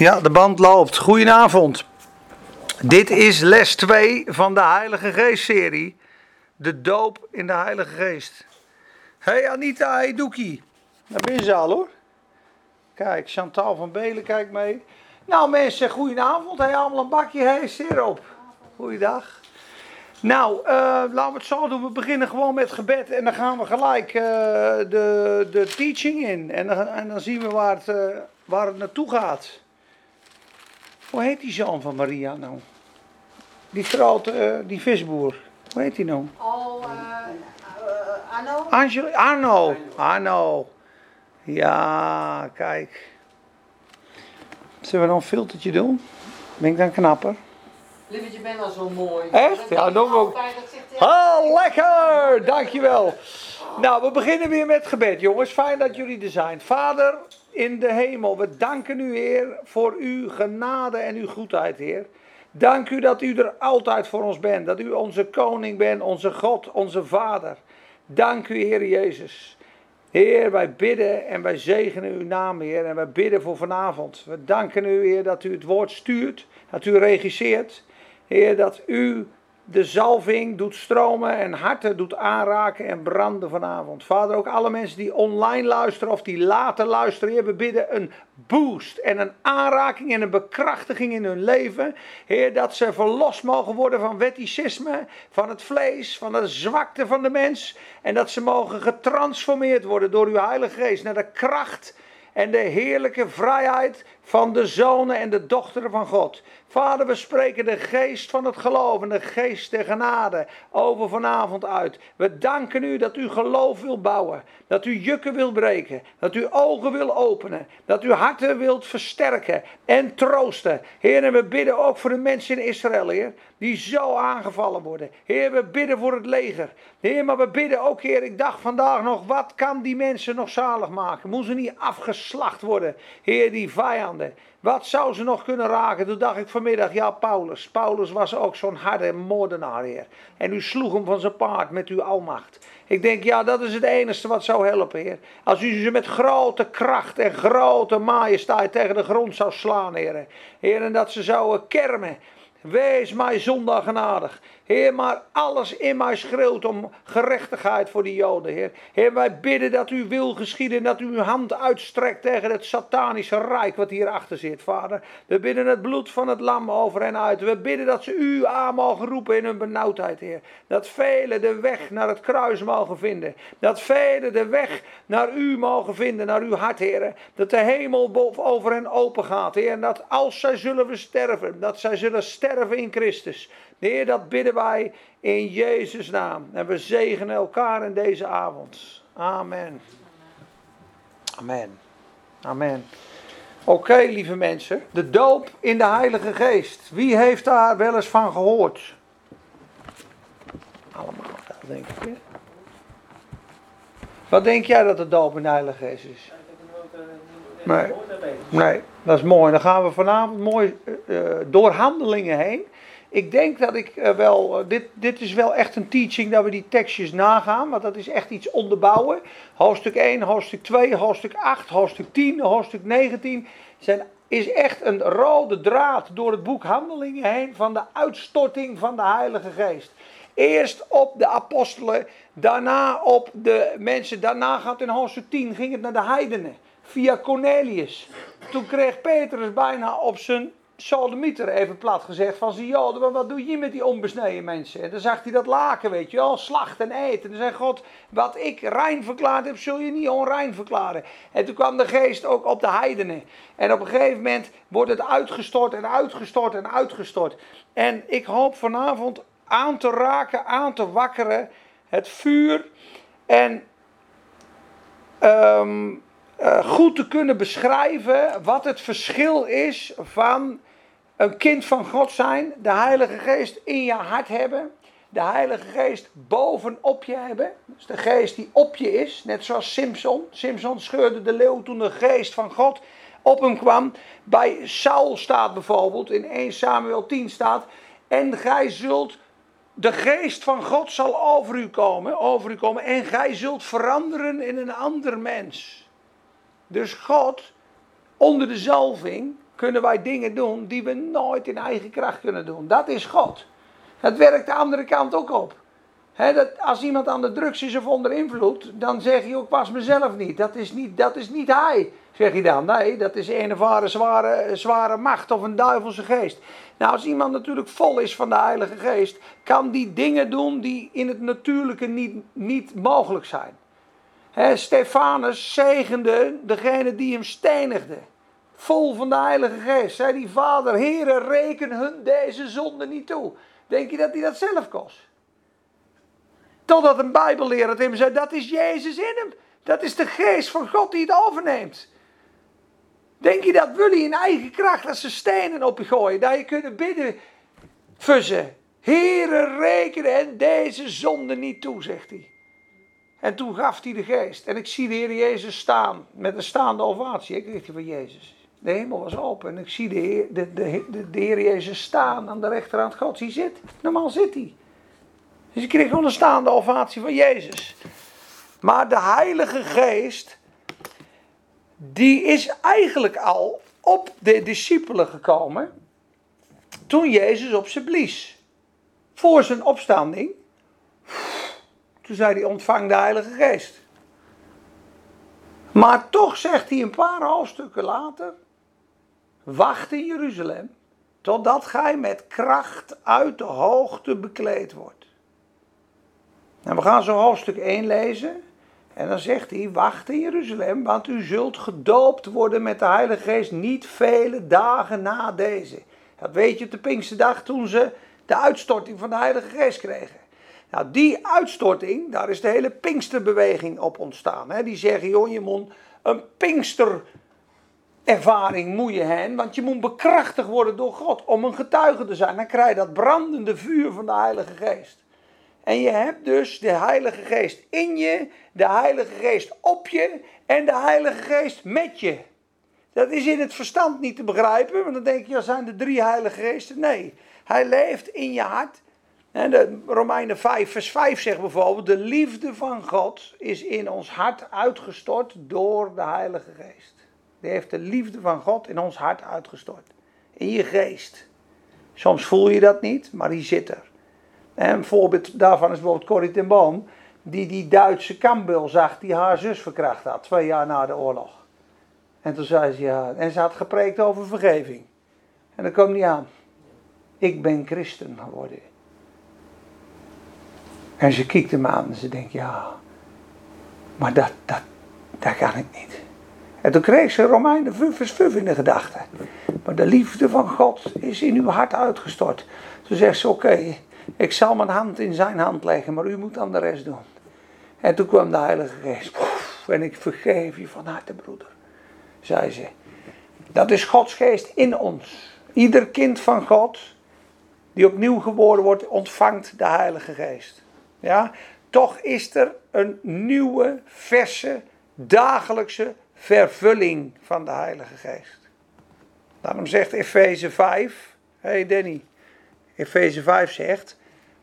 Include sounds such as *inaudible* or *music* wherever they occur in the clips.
Ja, de band loopt. Goedenavond. Dit is les 2 van de Heilige Geest-serie. De doop in de Heilige Geest. Hey Anita, hey Doekie. Daar ben je al hoor. Kijk, Chantal van Belen kijkt mee. Nou mensen, goedenavond. Hey, allemaal een bakje. Hey, zeer op. Goeiedag. Nou, uh, laten we het zo doen. We beginnen gewoon met gebed en dan gaan we gelijk uh, de, de teaching in. En dan, en dan zien we waar het, uh, waar het naartoe gaat. Hoe heet die zoon van Maria nou? Die grote, die visboer. Hoe heet die nou? Oh, Arno? Angelo, Arno. Arno. Ja, kijk. Zullen we dan een filtertje doen? Ben ik dan knapper? Lievertje, je bent al zo mooi. Echt? Ja, dan ook. Ah, lekker! Dankjewel. Nou, we beginnen weer met gebed, jongens. Fijn dat jullie er zijn. Vader in de hemel, we danken u, Heer, voor uw genade en uw goedheid, Heer. Dank u dat u er altijd voor ons bent. Dat u onze koning bent, onze God, onze Vader. Dank u, Heer Jezus. Heer, wij bidden en wij zegenen uw naam, Heer. En wij bidden voor vanavond. We danken u, Heer, dat u het woord stuurt, dat u regisseert. Heer, dat u de zalving doet stromen en harten doet aanraken en branden vanavond. Vader, ook alle mensen die online luisteren of die later luisteren, Heer, we bidden een boost en een aanraking en een bekrachtiging in hun leven. Heer, dat ze verlost mogen worden van wetticisme, van het vlees, van de zwakte van de mens. En dat ze mogen getransformeerd worden door uw Heilige Geest naar de kracht en de heerlijke vrijheid van de zonen en de dochteren van God. Vader, we spreken de geest van het geloof en de geest der genade over vanavond uit. We danken u dat u geloof wil bouwen, dat u jukken wil breken, dat u ogen wil openen, dat u harten wilt versterken en troosten. Heer, en we bidden ook voor de mensen in Israël, Heer, die zo aangevallen worden. Heer, we bidden voor het leger. Heer, maar we bidden ook, Heer, ik dacht vandaag nog, wat kan die mensen nog zalig maken? Moeten ze niet afgeslacht worden? Heer, die vijanden. Wat zou ze nog kunnen raken? Toen dacht ik vanmiddag, ja, Paulus. Paulus was ook zo'n harde moordenaar, heer. En u sloeg hem van zijn paard met uw almacht. Ik denk, ja, dat is het enige wat zou helpen, heer. Als u ze met grote kracht en grote majesteit tegen de grond zou slaan, heer. Heer, en dat ze zouden kermen. Wees mij zondag genadig. Heer, maar alles in mij schreeuwt om gerechtigheid voor die Joden, Heer. Heer, wij bidden dat uw wil geschieden en dat u uw hand uitstrekt tegen het satanische rijk wat hierachter zit, Vader. We bidden het bloed van het lam over en uit. We bidden dat ze u aan mogen roepen in hun benauwdheid, Heer. Dat velen de weg naar het kruis mogen vinden. Dat velen de weg naar u mogen vinden, naar uw hart, Heer. Dat de hemel over hen open gaat, Heer. En dat als zij zullen sterven, dat zij zullen sterven in Christus. Heer, dat bidden wij in Jezus' naam. En we zegenen elkaar in deze avond. Amen. Amen. Amen. Oké, lieve mensen. De doop in de Heilige Geest. Wie heeft daar wel eens van gehoord? Allemaal, denk ik. Wat denk jij dat de doop in de Heilige Geest is? Nee, nee dat is mooi. Dan gaan we vanavond mooi uh, door handelingen heen. Ik denk dat ik uh, wel, uh, dit, dit is wel echt een teaching dat we die tekstjes nagaan, want dat is echt iets onderbouwen. Hoofdstuk 1, hoofdstuk 2, hoofdstuk 8, hoofdstuk 10, hoofdstuk 19 zijn, is echt een rode draad door het boek Handelingen heen van de uitstorting van de Heilige Geest. Eerst op de apostelen, daarna op de mensen, daarna gaat in hoofdstuk 10 ging het naar de heidenen via Cornelius. Toen kreeg Petrus bijna op zijn Sodemieter, even plat gezegd, van joden, maar wat doe je met die onbesneden mensen? En dan zag hij dat laken, weet je wel, slachten en eten. En dan zei God, wat ik rein verklaard heb, zul je niet onrein verklaren. En toen kwam de geest ook op de heidenen. En op een gegeven moment wordt het uitgestort en uitgestort en uitgestort. En ik hoop vanavond aan te raken, aan te wakkeren, het vuur en... Um, uh, goed te kunnen beschrijven wat het verschil is van een kind van God zijn, de Heilige Geest in je hart hebben, de Heilige Geest bovenop je hebben. Dus de geest die op je is, net zoals Simpson. Simpson scheurde de leeuw toen de geest van God op hem kwam. Bij Saul staat bijvoorbeeld, in 1 Samuel 10 staat, en gij zult, de geest van God zal over u komen, over u komen, en gij zult veranderen in een ander mens. Dus God, onder de zalving, kunnen wij dingen doen die we nooit in eigen kracht kunnen doen. Dat is God. Het werkt de andere kant ook op. dat als iemand aan de drugs is of onder invloed, dan zeg je ook, was mezelf niet. Dat is niet, dat is niet hij, zeg je dan. Nee, dat is een of andere zware, zware macht of een duivelse geest. Nou, als iemand natuurlijk vol is van de Heilige Geest, kan die dingen doen die in het natuurlijke niet, niet mogelijk zijn. He, Stefanus zegende degene die hem stenigde. Vol van de Heilige Geest. Zei die vader, heren, reken hun deze zonde niet toe. Denk je dat hij dat zelf kost? Totdat een bijbelleraar hem zei, dat is Jezus in hem. Dat is de geest van God die het overneemt. Denk je dat jullie in eigen kracht als ze stenen op je gooien, dat je kunnen bidden ze? Heren, rekenen en deze zonde niet toe, zegt hij. En toen gaf hij de geest. En ik zie de Heer Jezus staan met een staande ovatie. Ik kreeg die van Jezus. De hemel was open en ik zie de Heer, de, de, de, de Jezus staan aan de rechterhand Gods. Hij zit. Normaal zit hij. Dus ik kreeg gewoon een staande ovatie van Jezus. Maar de Heilige Geest, die is eigenlijk al op de discipelen gekomen toen Jezus op ze blies. Voor zijn opstanding. Toen zei hij, ontvang de Heilige Geest. Maar toch zegt hij een paar hoofdstukken later, wacht in Jeruzalem, totdat gij met kracht uit de hoogte bekleed wordt. En we gaan zo hoofdstuk 1 lezen. En dan zegt hij, wacht in Jeruzalem, want u zult gedoopt worden met de Heilige Geest niet vele dagen na deze. Dat weet je op de Pinksterdag toen ze de uitstorting van de Heilige Geest kregen. Nou, die uitstorting, daar is de hele Pinksterbeweging op ontstaan. Hè? Die zeggen, joh, je moet een Pinksterervaring moet je hebben, want je moet bekrachtigd worden door God om een getuige te zijn. Dan krijg je dat brandende vuur van de Heilige Geest. En je hebt dus de Heilige Geest in je, de Heilige Geest op je en de Heilige Geest met je. Dat is in het verstand niet te begrijpen, want dan denk je, er zijn de drie Heilige Geesten. Nee, hij leeft in je hart. De Romeinen 5, vers 5 zegt bijvoorbeeld: De liefde van God is in ons hart uitgestort door de Heilige Geest. Die heeft de liefde van God in ons hart uitgestort. In je geest. Soms voel je dat niet, maar die zit er. En een voorbeeld daarvan is bijvoorbeeld Corrie ten Boom, die die Duitse kampbul zag die haar zus verkracht had, twee jaar na de oorlog. En toen zei ze ja, en ze had gepreekt over vergeving. En dat kwam niet aan. Ik ben christen geworden. En ze kijkt hem aan en ze denkt, ja, maar dat, dat, dat kan ik niet. En toen kreeg ze Romeinen 5 vers 5 in de gedachten. Maar de liefde van God is in uw hart uitgestort. Toen zegt ze, oké, ik zal mijn hand in zijn hand leggen, maar u moet dan de rest doen. En toen kwam de Heilige Geest. en ik vergeef je van harte, broeder. Zei ze. Dat is Gods geest in ons. Ieder kind van God, die opnieuw geboren wordt, ontvangt de Heilige Geest. Ja? Toch is er een nieuwe, verse, dagelijkse vervulling van de Heilige Geest. Daarom zegt Efeze 5, hé hey Danny, Efeze 5 zegt,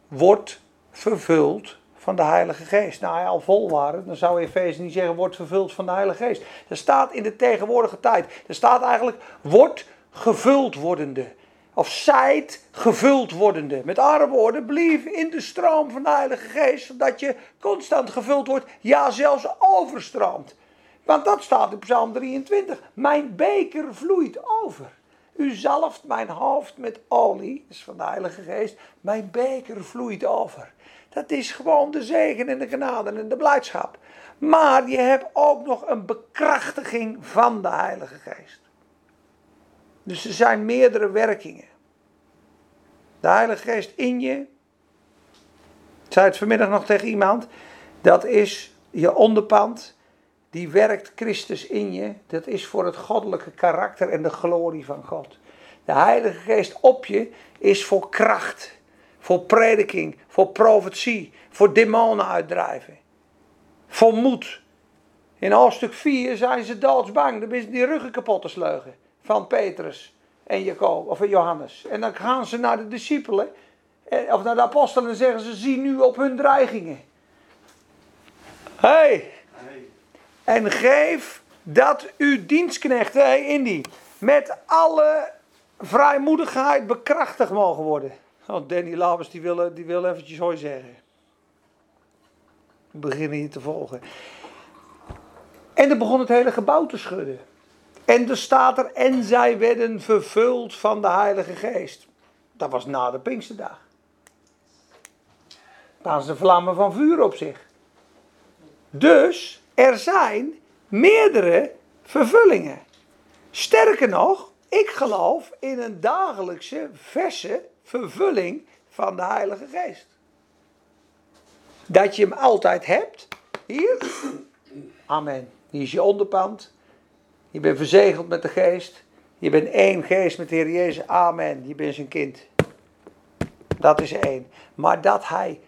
wordt vervuld van de Heilige Geest. Nou, hij al vol waren, dan zou Efeze niet zeggen, wordt vervuld van de Heilige Geest. Er staat in de tegenwoordige tijd, er staat eigenlijk, wordt gevuld wordende. Of zijt gevuld wordende. Met andere woorden, blijf in de stroom van de Heilige Geest, zodat je constant gevuld wordt, ja zelfs overstroomt. Want dat staat in Psalm 23. Mijn beker vloeit over. U zalft mijn hoofd met olie, dat is van de Heilige Geest. Mijn beker vloeit over. Dat is gewoon de zegen en de genade en de blijdschap. Maar je hebt ook nog een bekrachtiging van de Heilige Geest. Dus er zijn meerdere werkingen. De Heilige Geest in je. Ik zei het vanmiddag nog tegen iemand. Dat is je onderpand die werkt Christus in je. Dat is voor het goddelijke karakter en de glorie van God. De Heilige Geest op je is voor kracht, voor prediking, voor profetie, voor demonen uitdrijven. Voor moed. In hoofdstuk 4 zijn ze doodsbang. Dan is die ruggen kapot te sleugen van Petrus en Jacob, of Johannes. En dan gaan ze naar de discipelen, eh, of naar de apostelen en zeggen ze, zie nu op hun dreigingen. hey, en geef dat uw dienstknechten, hey Indy, met alle vrijmoedigheid bekrachtigd mogen worden. Oh, Danny Labers die wil, die wil eventjes hooi zeggen. We beginnen hier te volgen. En er begon het hele gebouw te schudden. En er staat er, en zij werden vervuld van de Heilige Geest. Dat was na de Pinksterdag. Daar ze vlammen van vuur op zich. Dus er zijn meerdere vervullingen. Sterker nog, ik geloof in een dagelijkse, verse vervulling van de Heilige Geest. Dat je hem altijd hebt. Hier. Amen. Hier is je onderpand. Je bent verzegeld met de geest. Je bent één geest met de Heer Jezus. Amen. Je bent zijn kind. Dat is één. Maar dat hij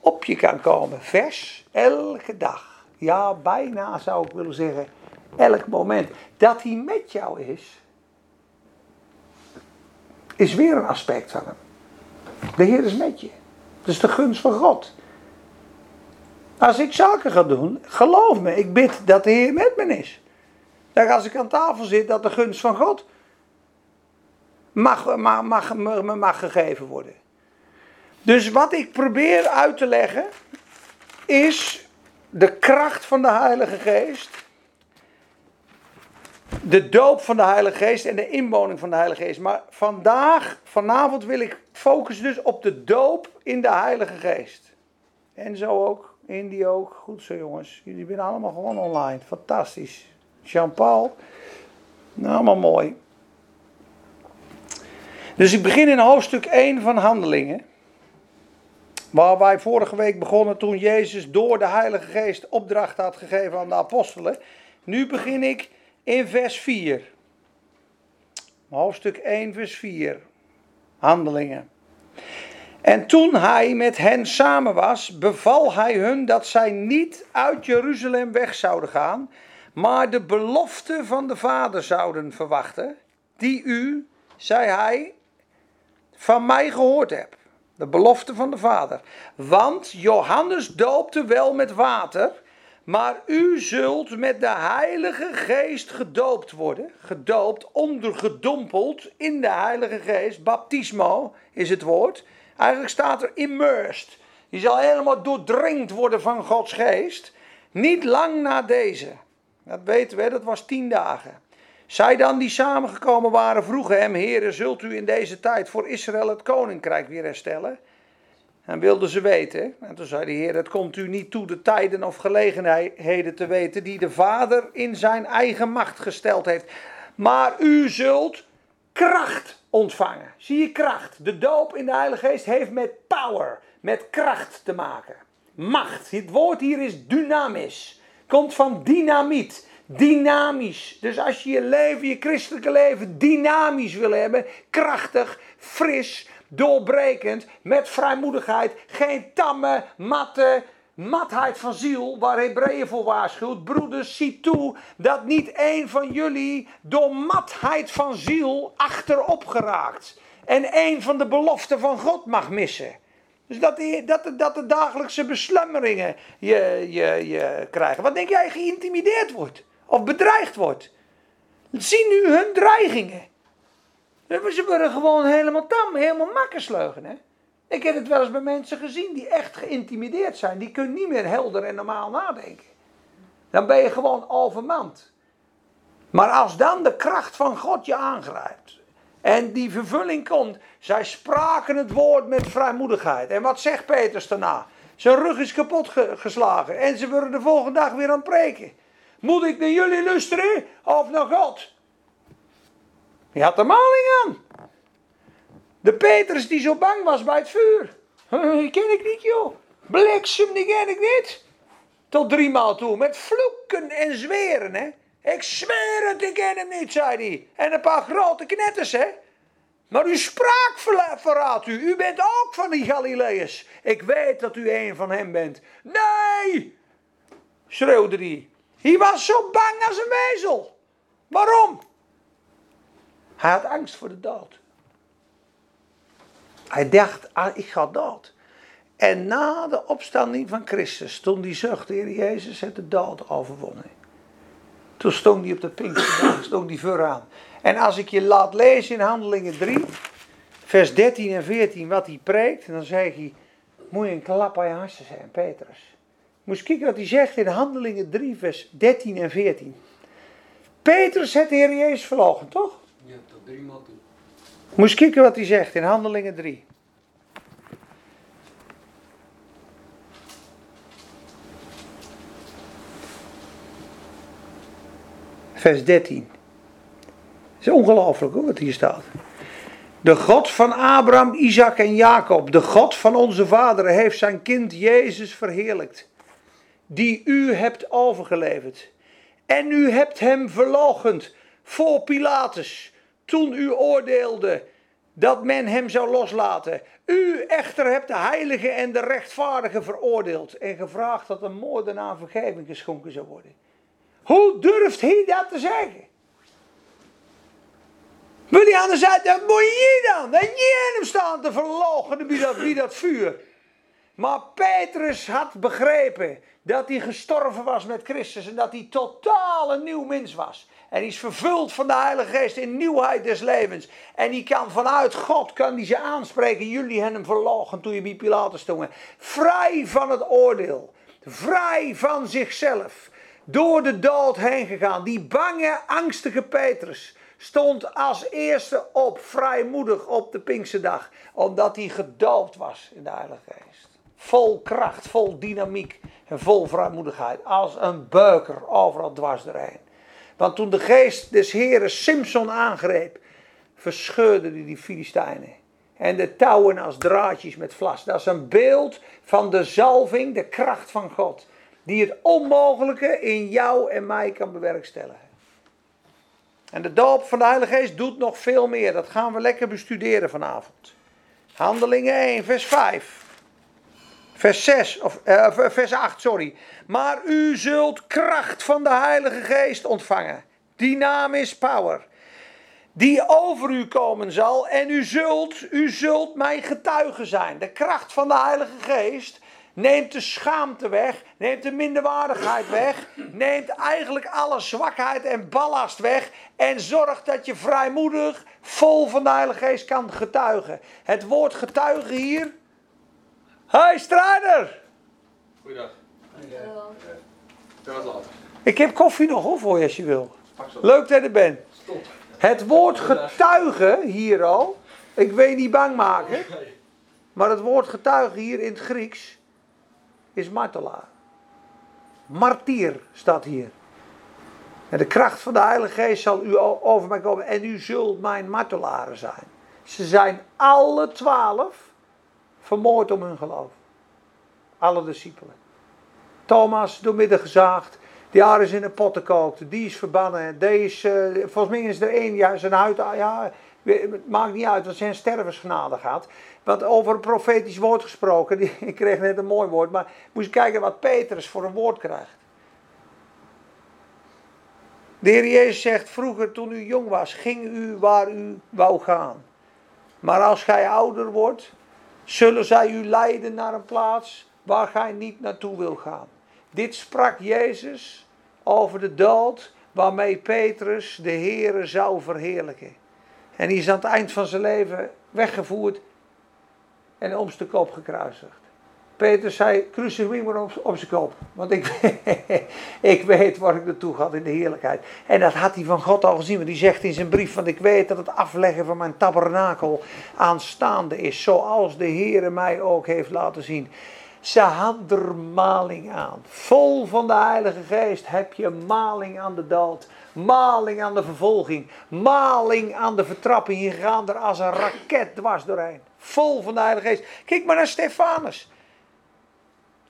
op je kan komen. Vers. Elke dag. Ja, bijna zou ik willen zeggen. Elk moment. Dat hij met jou is. Is weer een aspect van hem. De Heer is met je. Dat is de gunst van God. Als ik zaken ga doen, geloof me, ik bid dat de Heer met me is. Dat als ik aan tafel zit, dat de gunst van God mag, mag, mag, mag gegeven worden. Dus wat ik probeer uit te leggen, is de kracht van de Heilige Geest. De doop van de Heilige Geest en de inwoning van de Heilige Geest. Maar vandaag, vanavond wil ik focussen dus op de doop in de Heilige Geest. En zo ook, Indy ook. Goed zo jongens, jullie zijn allemaal gewoon online. Fantastisch. Jean-Paul. Nou, allemaal mooi. Dus ik begin in hoofdstuk 1 van Handelingen. Waar wij vorige week begonnen toen Jezus door de Heilige Geest opdracht had gegeven aan de apostelen. Nu begin ik in vers 4. Hoofdstuk 1, vers 4. Handelingen. En toen hij met hen samen was, beval hij hun dat zij niet uit Jeruzalem weg zouden gaan, maar de belofte van de Vader zouden verwachten, die u, zei hij, van mij gehoord hebt. De belofte van de Vader. Want Johannes doopte wel met water, maar u zult met de Heilige Geest gedoopt worden. Gedoopt, ondergedompeld in de Heilige Geest. Baptismo is het woord. Eigenlijk staat er immersed. Je zal helemaal doordringd worden van Gods Geest. Niet lang na deze. Dat weten we, dat was tien dagen. Zij dan die samengekomen waren vroegen hem, Heere, zult u in deze tijd voor Israël het koninkrijk weer herstellen? En wilden ze weten. En toen zei de Heer, het komt u niet toe de tijden of gelegenheden te weten die de Vader in zijn eigen macht gesteld heeft. Maar u zult kracht ontvangen. Zie je kracht? De doop in de Heilige Geest heeft met power, met kracht te maken. Macht. Het woord hier is dynamisch. Komt van dynamiet. Dynamisch. Dus als je je leven, je christelijke leven dynamisch wil hebben, krachtig, fris, doorbrekend, met vrijmoedigheid, geen tamme, matte, matheid van ziel, waar Hebreeën voor waarschuwt. Broeders, zie toe dat niet een van jullie door matheid van ziel achterop geraakt. En een van de beloften van God mag missen. Dus dat, de, dat, de, dat de dagelijkse beslummeringen je, je, je krijgen. Wat denk jij geïntimideerd wordt? Of bedreigd wordt? Zie nu hun dreigingen. Ze worden gewoon helemaal tam, helemaal makkersleugen. Hè? Ik heb het wel eens bij mensen gezien die echt geïntimideerd zijn. Die kunnen niet meer helder en normaal nadenken. Dan ben je gewoon overmand. Maar als dan de kracht van God je aangrijpt. En die vervulling komt. Zij spraken het woord met vrijmoedigheid. En wat zegt Peters daarna? Zijn rug is kapot geslagen. En ze worden de volgende dag weer aan het preken. Moet ik naar jullie luisteren of naar God? Je had de maling aan. De Petrus die zo bang was bij het vuur. *laughs* Die ken ik niet, joh. Bliksem, die ken ik niet. Tot driemaal toe, met vloeken en zweren, hè. Ik zweer het, ik ken hem niet, zei hij. En een paar grote knetters, hè. Maar uw spraak verraadt u. U bent ook van die Galileërs. Ik weet dat u een van hen bent. Nee, schreeuwde hij. Hij was zo bang als een wezel. Waarom? Hij had angst voor de dood. Hij dacht, ah, ik ga dood. En na de opstanding van Christus, toen die zucht, de Heer Jezus heeft de dood overwonnen. Toen stond hij op de Pinksterdag, *clears throat* stond hij vooraan. En als ik je laat lezen in Handelingen 3, vers 13 en 14, wat hij preekt, dan zeg hij, moet je een klap aan je hartje zijn, Petrus. Moest kijken wat hij zegt in Handelingen 3, vers 13 en 14. Petrus het de Heer Jezus verlogen, toch? Ja, tot drie maal toe. Moest kijken wat hij zegt in Handelingen 3. Vers 13. Het is ongelooflijk hoor wat hier staat. De God van Abraham, Isaac en Jacob, de God van onze vaderen, heeft zijn kind Jezus verheerlijkt. Die u hebt overgeleverd. En u hebt hem verloochend voor Pilatus. Toen u oordeelde dat men hem zou loslaten. U echter hebt de heilige en de rechtvaardige veroordeeld. En gevraagd dat een moordenaar vergeving geschonken zou worden. Hoe durft hij dat te zeggen? Wil hij anders uit, dat moet je dan. Dat je hem staan te verloochenen wie dat, wie dat vuur. Maar Petrus had begrepen dat hij gestorven was met Christus en dat hij totaal een nieuw mens was. En hij is vervuld van de Heilige Geest in nieuwheid des levens. En die kan vanuit God, kan die ze aanspreken. Jullie hebben hem verlogen toen je bij Pilatus stond. Vrij van het oordeel. Vrij van zichzelf. Door de dood heen gegaan. Die bange, angstige Petrus stond als eerste op, vrijmoedig op de Pinksterdag. Omdat hij gedoopt was in de Heilige Geest. Vol kracht, vol dynamiek en vol vrijmoedigheid. Als een beuker overal dwars doorheen. Want toen de geest des Heren Simpson aangreep, verscheurde hij die Filistijnen. En de touwen als draadjes met vlas. Dat is een beeld van de zalving, de kracht van God. Die het onmogelijke in jou en mij kan bewerkstelligen. En de doop van de Heilige Geest doet nog veel meer. Dat gaan we lekker bestuderen vanavond. Handelingen 1, vers 5. Vers 6, of uh, vers 8, sorry. Maar u zult kracht van de Heilige Geest ontvangen. Die naam is power. Die over u komen zal. En u zult, u zult mijn getuige zijn. De kracht van de Heilige Geest neemt de schaamte weg. Neemt de minderwaardigheid weg. Neemt eigenlijk alle zwakheid en ballast weg. En zorgt dat je vrijmoedig, vol van de Heilige Geest kan getuigen. Het woord getuigen hier Hi strijder! Goeiedag. Dat was later. Ik heb koffie nog hoor voor je als je wil. Leuk dat je er bent. Stop. Het woord getuigen hier al. Ik wil je niet bang maken. Maar het woord getuigen hier in het Grieks is martelaar. Martier staat hier. En de kracht van de Heilige Geest zal u over mij komen. En u zult mijn martelaren zijn. Ze zijn alle twaalf vermoord om hun geloof. Alle discipelen. Thomas doormidden gezaagd. Die is in een pot gekookt. Die is verbannen. Deze, uh, volgens mij is er één, ja, zijn huid, ja, het maakt niet uit, dat zijn stervensgenade gaat. Want over een profetisch woord gesproken, *laughs* die, ik kreeg net een mooi woord, maar moest kijken wat Petrus voor een woord krijgt. De Heer Jezus zegt, vroeger toen u jong was, ging u waar u wou gaan. Maar als gij ouder wordt, zullen zij u leiden naar een plaats waar gij niet naartoe wil gaan. Dit sprak Jezus over de dood waarmee Petrus de Heere zou verheerlijken. En die is aan het eind van zijn leven weggevoerd en om kop gekruisigd. Petrus zei, crucifix maar op, op zijn kop. Want ik, *laughs* ik weet waar ik naartoe ga in de heerlijkheid. En dat had hij van God al gezien. Want hij zegt in zijn brief, want ik weet dat het afleggen van mijn tabernakel aanstaande is. Zoals de Heere mij ook heeft laten zien. Ze had er maling aan. Vol van de Heilige Geest heb je maling aan de dood. Maling aan de vervolging. Maling aan de vertrapping. Je gaat er als een raket dwars doorheen. Vol van de Heilige Geest. Kijk maar naar Stefanus.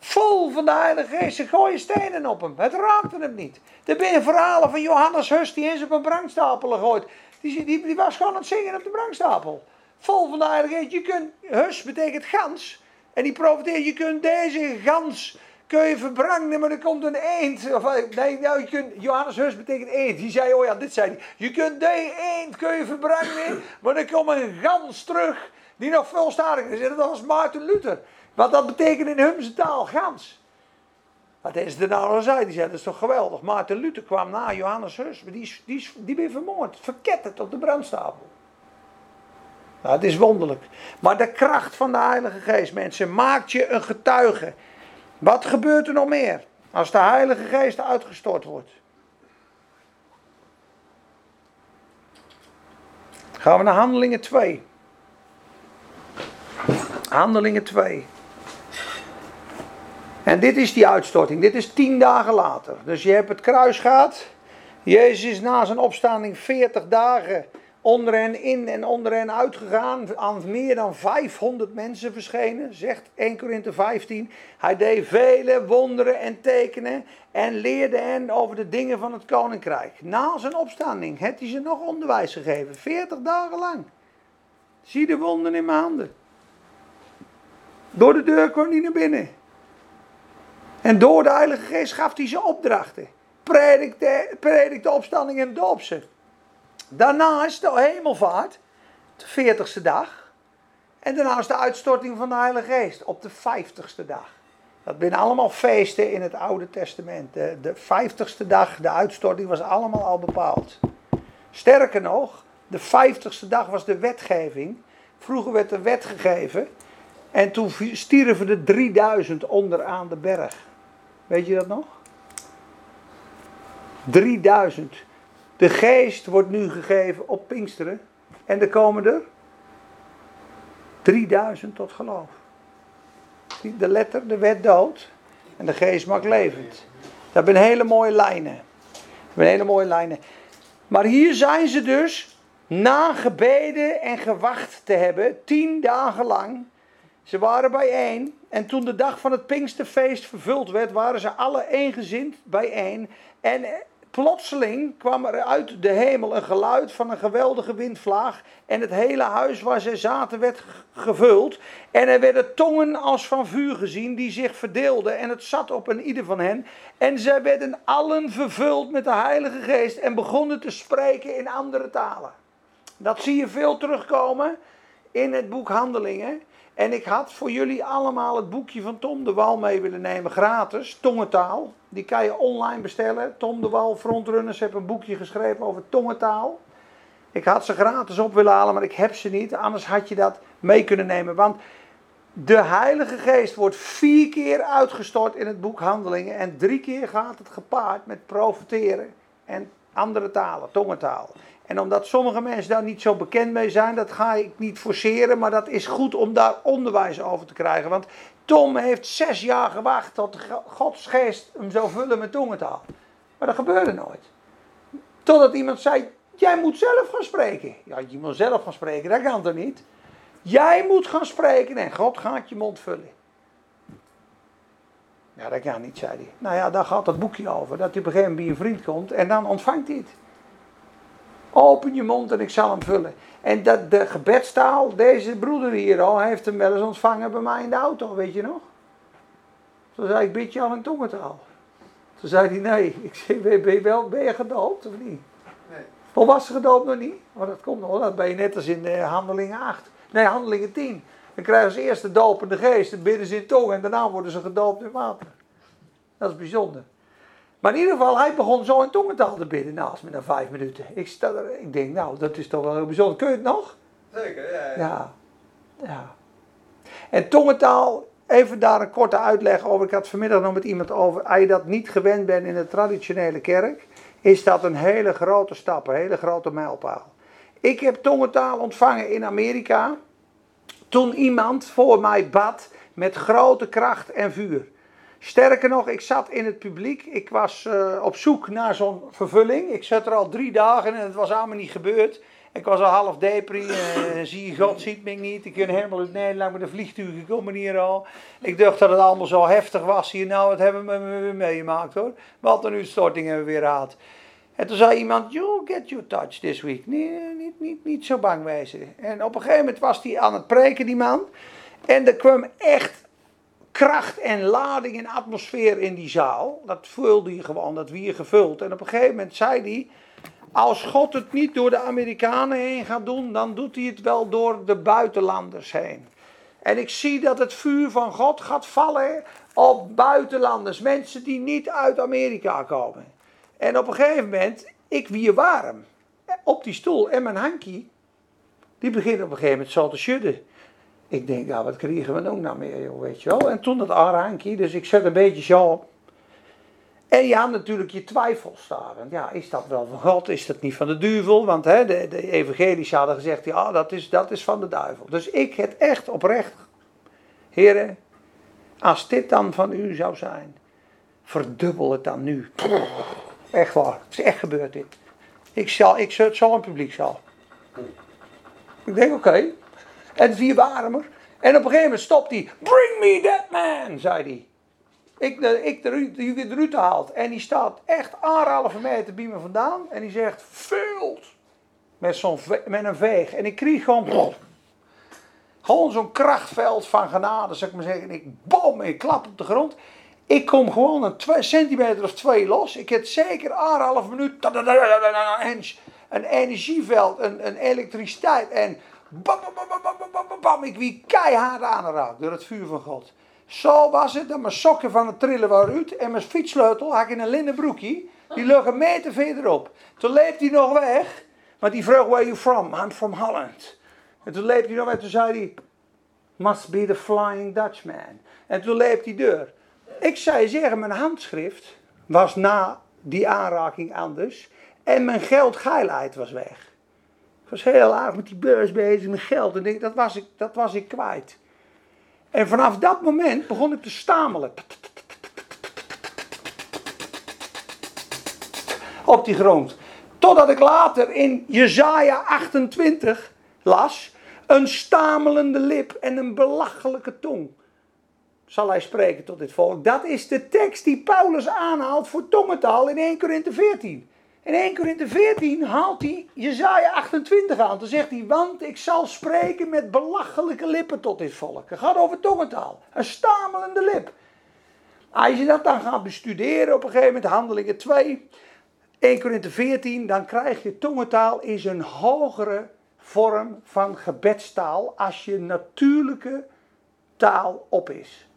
Vol van de Heilige Geest. Ze gooien stenen op hem. Het raakte hem niet. Er zijn verhalen van Johannes Hus die eens op een brandstapel gegooid. Die, die, was gewoon aan het zingen op de brandstapel. Vol van de Heilige Geest. Je kunt, Hus betekent gans. En die profiteert, je kunt deze gans kun je maar er komt een eend. Of, nee, nou, je kunt, Johannes Hus betekent eend. Die zei, oh ja, dit zei hij. Je kunt deze eend kun je verbranden, maar er komt een gans terug die nog veel sterker is. En dat was Maarten Luther. Wat dat betekent in Humse taal, gans. Wat is er nou al? Die zei, dat is toch geweldig. Maarten Luther kwam na Johannes Hus. Die, is- die, is- die ben vermoord. Verketterd op de brandstapel. Nou, het is wonderlijk. Maar de kracht van de Heilige Geest, mensen, maakt je een getuige. Wat gebeurt er nog meer? Als de Heilige Geest uitgestort wordt. Gaan we naar Handelingen 2. Handelingen 2. En dit is die uitstorting. Dit is tien dagen later. Dus je hebt het kruis gehad. Jezus is na zijn opstanding 40 dagen onder hen in en onder hen uitgegaan. Aan meer dan 500 mensen verschenen, zegt 1 Korinthe 15. Hij deed vele wonderen en tekenen en leerde hen over de dingen van het koninkrijk. Na zijn opstanding heeft hij ze nog onderwijs gegeven. 40 dagen lang. Zie de wonden in mijn handen. Door de deur kwam hij naar binnen. En door de Heilige Geest gaf hij ze opdrachten. Predik de, predik de opstanding en doop ze. Daarna is de hemelvaart, de 40ste dag. En daarna is de uitstorting van de Heilige Geest op de 50ste dag. Dat zijn allemaal feesten in het Oude Testament. De, de 50ste dag, de uitstorting, was allemaal al bepaald. Sterker nog, de 50ste dag was de wetgeving. Vroeger werd de wet gegeven. En toen stierven er 3000 onderaan de berg. Weet je dat nog? 3000. De geest wordt nu gegeven op Pinksteren. En er komen er 3000 tot geloof. De letter, de wet dood. En de geest maakt levend. Dat zijn hele mooie lijnen. Dat zijn hele mooie lijnen. Maar hier zijn ze dus, na gebeden en gewacht te hebben, tien dagen lang. Ze waren bijeen. En toen de dag van het Pinksterfeest vervuld werd, waren ze alle eengezind bijeen. En plotseling kwam er uit de hemel een geluid van een geweldige windvlaag. En het hele huis waar zij zaten werd ge- gevuld. En er werden tongen als van vuur gezien die zich verdeelden. En het zat op een ieder van hen. En zij werden allen vervuld met de Heilige Geest. En begonnen te spreken in andere talen. Dat zie je veel terugkomen in het boek Handelingen. En ik had voor jullie allemaal het boekje van Tom de Wal mee willen nemen, gratis, tongentaal. Die kan je online bestellen. Tom de Wal, Frontrunners, heeft een boekje geschreven over tongentaal. Ik had ze gratis op willen halen, maar ik heb ze niet. Anders had je dat mee kunnen nemen. Want de Heilige Geest wordt vier keer uitgestort in het boek Handelingen. En drie keer gaat het gepaard met profeteren en andere talen, tongentaal. En omdat sommige mensen daar niet zo bekend mee zijn, dat ga ik niet forceren, maar dat is goed om daar onderwijs over te krijgen. Want Tom heeft zes jaar gewacht tot Gods geest hem zou vullen met tongentaal. Maar dat gebeurde nooit. Totdat iemand zei, jij moet zelf gaan spreken. Ja, je moet zelf gaan spreken, dat kan toch niet? Jij moet gaan spreken en God gaat je mond vullen. Ja, dat kan niet, zei hij. Nou ja, daar gaat dat boekje over. Dat hij op een gegeven moment bij een vriend komt en dan ontvangt hij het. Open je mond en ik zal hem vullen. En dat, de gebedstaal, deze broeder hier al, heeft hem wel eens ontvangen bij mij in de auto, weet je nog? Toen zei ik, bid je al in tongentaal? Toen zei hij, nee. *laughs* Ik zei, ben je, wel, ben je gedoopt of niet? Nee. Volwassen gedoopt nog niet? Maar dat komt nog, dat ben je net als in de handelingen 8. Nee, handelingen 10. Dan krijgen ze eerst de dopende geest, dan bidden ze in tong en daarna worden ze gedoopt in water. Dat is bijzonder. Maar in ieder geval, hij begon zo in tongentaal te bidden naast me na vijf minuten. Ik, sta er, ik denk, nou, dat is toch wel heel bijzonder. Kun je het nog? Zeker, ja. ja. Ja. ja. En tongentaal, even daar een korte uitleg over. Ik had vanmiddag nog met iemand over. Als je dat niet gewend bent in de traditionele kerk, is dat een hele grote stap, een hele grote mijlpaal. Ik heb tongentaal ontvangen in Amerika. Toen iemand voor mij bad met grote kracht en vuur. Sterker nog, ik zat in het publiek. Ik was eh, op zoek naar zo'n vervulling. Ik zat er al drie dagen en het was allemaal niet gebeurd. Ik was al half depri. eh, *laughs* zie je, God ziet mij niet. Ik ben helemaal uit Nederland met een vliegtuig gekomen hier al. Ik dacht dat het allemaal zo heftig was hier. Nou, wat hebben we weer meegemaakt hoor. Wat een uitstorting hebben we weer gehad. En toen zei iemand, you'll get your touch this week. Nee, niet, niet, niet zo bang wezen. En op een gegeven moment was hij aan het preken, die man. En er kwam echt kracht en lading en atmosfeer in die zaal. Dat voelde je gewoon, dat weer gevuld. En op een gegeven moment zei hij, als God het niet door de Amerikanen heen gaat doen, dan doet hij het wel door de buitenlanders heen. En ik zie dat het vuur van God gaat vallen op buitenlanders, mensen die niet uit Amerika komen. En op een gegeven moment, ik wie warm op die stoel en mijn hankie, die begint op een gegeven moment zo te schudden. Ik denk, ja, wat krijgen we nou nou meer, joh, weet je wel. En toen dat hankie, dus ik zet een beetje zo. En je had natuurlijk je twijfels daar. Ja, is dat wel van God? Is dat niet van de duivel? Want hè, de, de evangelische hadden gezegd, ja, dat is, dat is van de duivel. Dus ik het echt oprecht, heren, als dit dan van u zou zijn, verdubbel het dan nu. Echt waar, het is echt gebeurd dit. Ik zal, ik zal, het zal een publiekzaal. Ik denk, oké. En vier warmer. En op een gegeven moment stopt hij. Bring me that man, zei hij. Ik, de, ik de, de, de haalt. En die staat echt anderhalve meter bij me vandaan. En die zegt, vult. Met, zo'n, met een veeg. En ik kreeg gewoon... Gewoon zo'n krachtveld van genade, zou ik maar zeggen. En ik bom, ik klap op de grond. Ik kom gewoon een centimeter of twee los. Ik heb zeker anderhalf minuut. Een energieveld, een, een elektriciteit. En bam. Ik wie keihard aangeraakt door het vuur van God. Zo was het dat mijn sokken van het trillen waren uit. En mijn fietssleutel had ik in een linnen broekje. Die lag een meter verderop. Toen leep hij nog weg. Want die vroeg, where you from? I'm from Holland. En toen leep hij nog weg. Toen zei hij, must be the Flying Dutchman. En toen leep hij deur. Ik zou zeggen, mijn handschrift was na die aanraking anders. En mijn geldgeilheid was weg. Ik was heel erg met die beurs bezig, met geld. En dat was, ik, dat was ik kwijt. En vanaf dat moment begon ik te stamelen. Op die grond. Totdat ik later in Jezaja 28 las. Een stamelende lip en een belachelijke tong zal hij spreken tot dit volk. Dat is de tekst die Paulus aanhaalt voor tongentaal in 1 Korinthe 14. In 1 Korinthe 14 haalt hij Jezaja 28 aan. Dan zegt hij, want ik zal spreken met belachelijke lippen tot dit volk. Het gaat over tongentaal. Een stamelende lip. Als je dat dan gaat bestuderen op een gegeven moment, handelingen 2, 1 Korinthe 14, dan krijg je tongentaal is een hogere vorm van gebedstaal als je natuurlijke taal op is.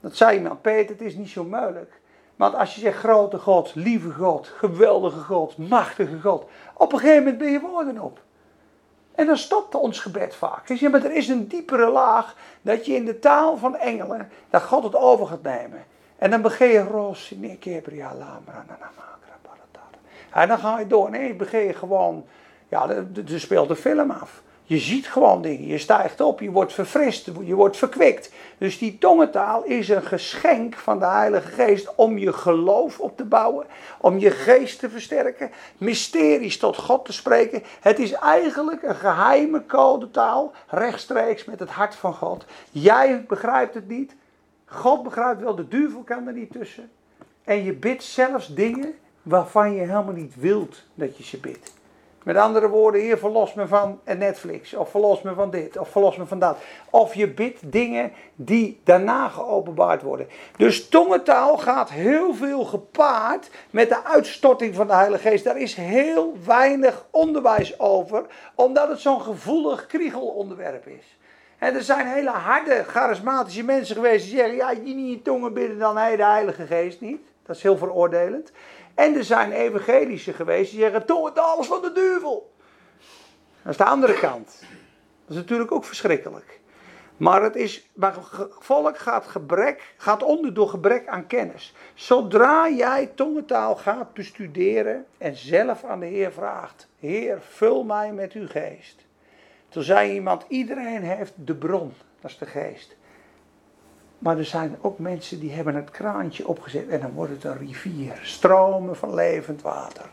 Dat zei iemand, Peter, het is niet zo moeilijk. Want als je zegt grote God, lieve God, geweldige God, machtige God. Op een gegeven moment ben je woorden op. En dan stopt ons gebed vaak. Ja, maar er is een diepere laag dat je in de taal van engelen, dat God het over gaat nemen. En dan begin je Ros, En dan ga je door. Nee, begin je gewoon, ja, er speelt de film af. Je ziet gewoon dingen, je stijgt op, je wordt verfrist, je wordt verkwikt. Dus die tongentaal is een geschenk van de Heilige Geest om je geloof op te bouwen, om je geest te versterken, mysteries tot God te spreken. Het is eigenlijk een geheime codetaal, rechtstreeks met het hart van God. Jij begrijpt het niet, God begrijpt wel, de duivel kan er niet tussen. En je bidt zelfs dingen waarvan je helemaal niet wilt dat je ze bidt. Met andere woorden, hier verlos me van Netflix, of verlos me van dit, of verlos me van dat. Of je bidt dingen die daarna geopenbaard worden. Dus tongentaal gaat heel veel gepaard met de uitstorting van de Heilige Geest. Daar is heel weinig onderwijs over, omdat het zo'n gevoelig kriegelonderwerp is. En er zijn hele harde, charismatische mensen geweest die zeggen: ja, je niet in tongen bidden, dan hij de Heilige Geest niet. Dat is heel veroordelend. En er zijn evangelische geweest die zeggen, doe het alles van de duivel. Dat is de andere kant. Dat is natuurlijk ook verschrikkelijk. Maar het is, volk gaat, gebrek, gaat onder door gebrek aan kennis. Zodra jij tongentaal gaat bestuderen en zelf aan de Heer vraagt: Heer, vul mij met uw geest. Toen zei iemand: iedereen heeft de bron, dat is de geest. Maar er zijn ook mensen die hebben het kraantje opgezet en dan wordt het een rivier. Stromen van levend water.